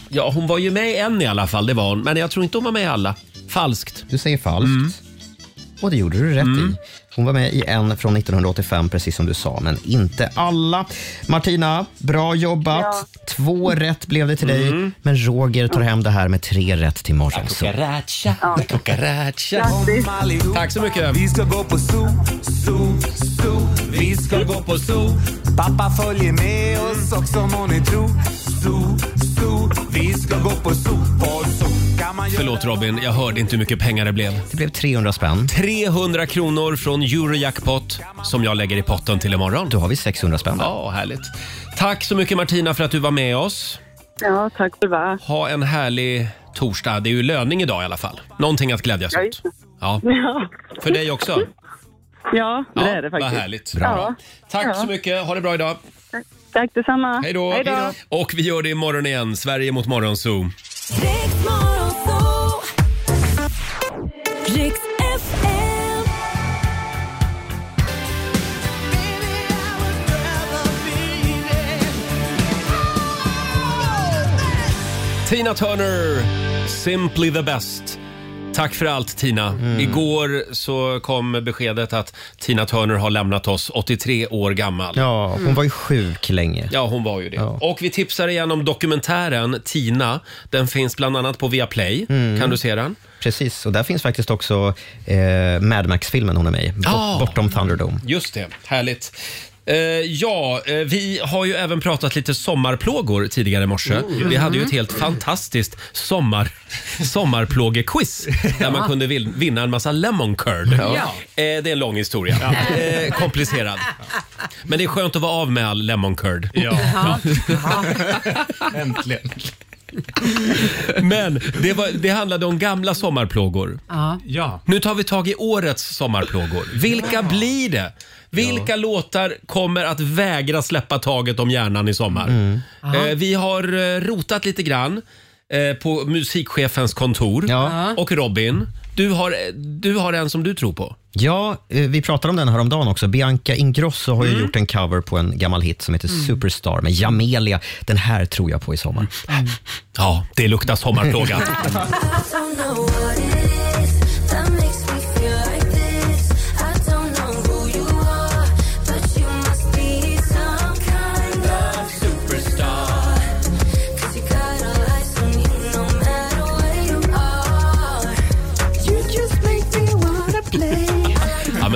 Ja, hon var ju med i en i alla fall, det var hon. Men jag tror inte hon var med i alla. Falskt. Du säger falskt. Och det gjorde du rätt Mm. i. Hon var med i en från 1985, precis som du sa, men inte alla. Martina, bra jobbat. Två rätt blev det till dig, Mm. men Roger tar hem det här med tre rätt till morgon. Cucaracha, cucaracha. Tack så mycket. Vi ska gå på zoo, zoo, zoo. Vi ska gå på zoo. Pappa följer med oss också må ni tro. Zoo, zoo. Vi ska gå på zoo, på zoo. Förlåt Robin, jag hörde inte hur mycket pengar det blev. Det blev 300 spänn. 300 kronor från Eurojackpot som jag lägger i potten till imorgon. Då har vi 600 spänn. Ja, härligt. Tack så mycket Martina för att du var med oss. Ja, tack för det. Ha en härlig torsdag. Det är ju löning idag i alla fall. Någonting att glädjas Ja, åt. just det. Ja. Ja. För dig också? Ja, det är det vad faktiskt. härligt. Ja. Tack Ja. så mycket. Ha det bra idag. Tack detsamma. Hej då. Och vi gör det imorgon igen. Sverige mot Morgonzoo. Riks FM. Tina Turner, Simply the best. Tack för allt Tina. Igår så kom beskedet att Tina Turner har lämnat oss, 83 år gammal. Ja, hon var ju sjuk länge. Ja, hon var ju det. Och vi tipsar igen om dokumentären Tina. Den finns bland annat på Viaplay. Mm. Kan du se den? Precis, och där finns faktiskt också eh, Mad Max-filmen hon är med i. Ah. Bortom Thunderdome. Just det, härligt. Eh, ja, eh, vi har ju även pratat lite sommarplågor tidigare i morse. Mm. Vi hade ju ett helt fantastiskt sommar, sommarplågequiz där man kunde vin- vinna en massa lemon curd. Ja. Eh, det är en lång historia. Eh, komplicerad. Men det är skönt att vara av med all lemon curd. Ja. Äntligen. Men det, var, det handlade om gamla sommarplågor. Ja. Ja. Nu tar vi tag i årets sommarplågor. Vilka blir det? Vilka låtar kommer att vägra släppa taget om hjärnan i sommar? Mm. Eh, vi har eh, rotat lite grann eh, på musikchefens kontor. Ja. Och Robin, du har, du har en som du tror på. Ja, eh, vi pratade om den här om dagen också. Bianca Ingrosso har ju Mm. gjort en cover på en gammal hit som heter Superstar med Jamelia. Den här tror jag på i sommar. Ja, det luktar sommarplåga. Ja,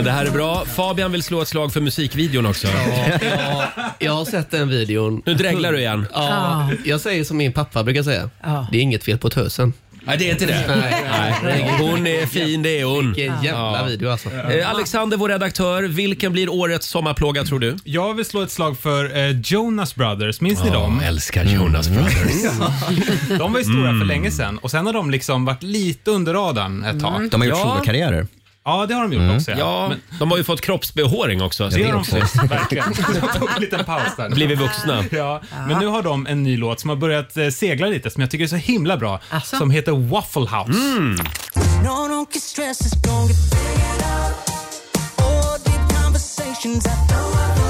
men det här är bra. Fabian vill slå ett slag för musikvideon också. Ja, jag har sett den videon. Nu dreglar du igen. Ja, jag säger som min pappa brukar säga. Det är inget fel på tösen. Nej, det är inte det. Nej. Nej. Hon är fin, det är hon. Vilken jävla video alltså. Eh, Alexander, vår redaktör, vilken blir årets sommarplåga tror du? Jag vill slå ett slag för eh, Jonas Brothers. Minns ni Ja, dem? älskar Jonas Brothers. de var ju stora Mm. för länge sedan och sen har de liksom varit lite under radarn ett tag. De har gjort Ja. solokarriärer. Ja, det har de gjort också. Ja, Men, de har ju fått kroppsbehåring också. det har de fått, verkligen. De tog en liten paus där. Blivit vuxna. Ja, men nu har de en ny låt som har börjat eh, segla lite, som jag tycker är så himla bra. Som heter Waffle House. Mm. No, don't get stressed, it's gonna get figured out. All deep conversations at the Waffle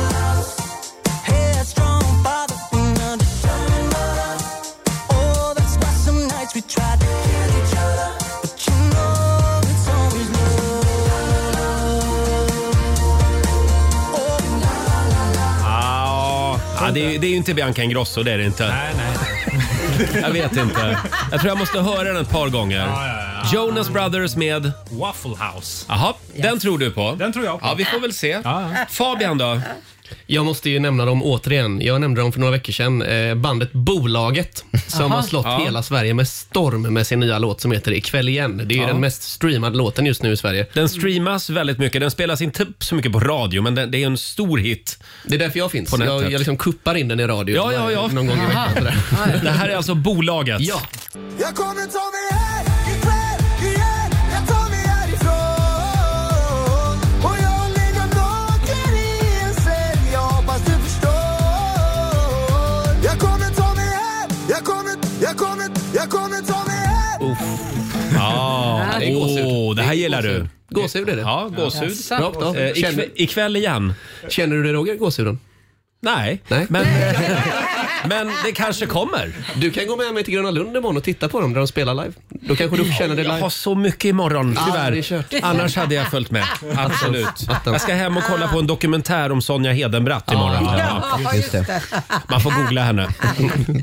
Ja, ja, det, är, det är ju inte Bianca Ingrosso, det är det inte. Nej, nej. Jag vet inte. Jag tror jag måste höra den ett par gånger. Jonas Brothers med... Waffle House. Jaha, den tror du på? Den tror jag på. Ja, vi får väl se. Fabian då? Jag måste ju nämna dem återigen. Jag nämnde dem för några veckor sedan. Eh, bandet Bolaget som Aha. har slått Ja. hela Sverige med storm med sin nya låt som heter Ikväll igen. Det är ju Ja. den mest streamade låten just nu i Sverige. Den streamas väldigt mycket. Den spelas inte så mycket på radio, men den, det är en stor hit. Det är därför jag finns. På nätet. Jag, jag liksom kuppar in den i radio Ja, ja, ja. någon gång i veckan. sådär. Det här är alltså bolaget. Ja. Jag kommer ta mig här kommer, ta mig hem Ja, Det är gåshud. det här gillar du. Gåshud är det. Ja, gåshud. Rakt av. Eh, ikväll, Känner- ikväll igen. Känner du det Roger, gåshuden? Nej, Nej. Men, men det kanske kommer. Du kan gå med mig till Gröna Lund imorgon och titta på dem när de spelar live. Då kanske du känner det Jag live. har så mycket imorgon, Ja, det är tyvärr. kört. Annars hade jag följt med. Absolut. Attans. Jag ska hem och kolla på en dokumentär om Sonja Hedenbratt imorgon. Ja, just det. Man får googla henne.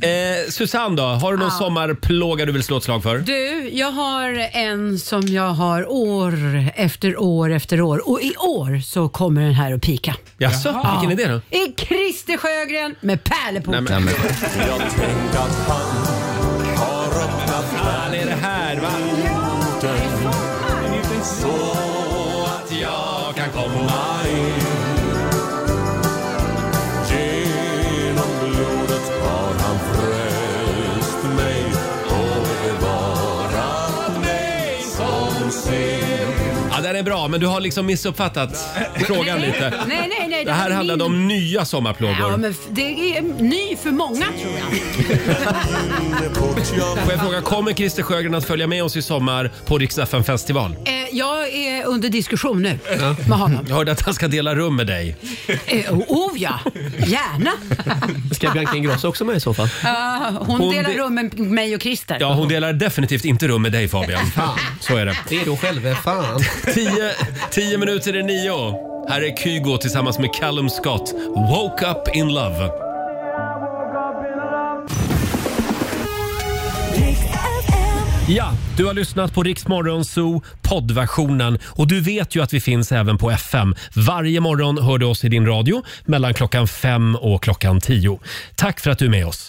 Eh, Susanne då, har du någon sommarplåga du vill slå ett slag för? Du, jag har en som jag har år efter år efter år och i år så kommer den här att pika. Jaså, vilken är det då? I Christer Sjögren med. Nej, men- jag tänk att han har öppnat Fan är det här va? så att jag kan komma Ja, den är bra, men du har liksom missuppfattat frågan lite. Nej, nej, nej. Det här är handlade min- om nya Ja, sommarplågor. men f- det är ny för många tror jag. Får jag fråga, kommer Christer Sjögren att följa med oss i sommar på Rix FM festival? Eh, jag är under diskussion nu med honom. Jag hörde att han ska dela rum med dig. Eh, oh ja, gärna. Ska Bianca Ingrosso också med i så fall? Uh, hon, Hon delar de- rum med mig och Christer. Ja, hon delar definitivt inte rum med dig Fabian. Så är det. Det är då själva fan. Tio, tio minuter i nio. Här är Kygo tillsammans med Callum Scott. Woke up in love. Ja, du har lyssnat på Rix Morgon Zoo poddversionen och du vet ju att vi finns även på FM. Varje morgon hör du oss i din radio mellan klockan fem och klockan tio. Tack för att du är med oss.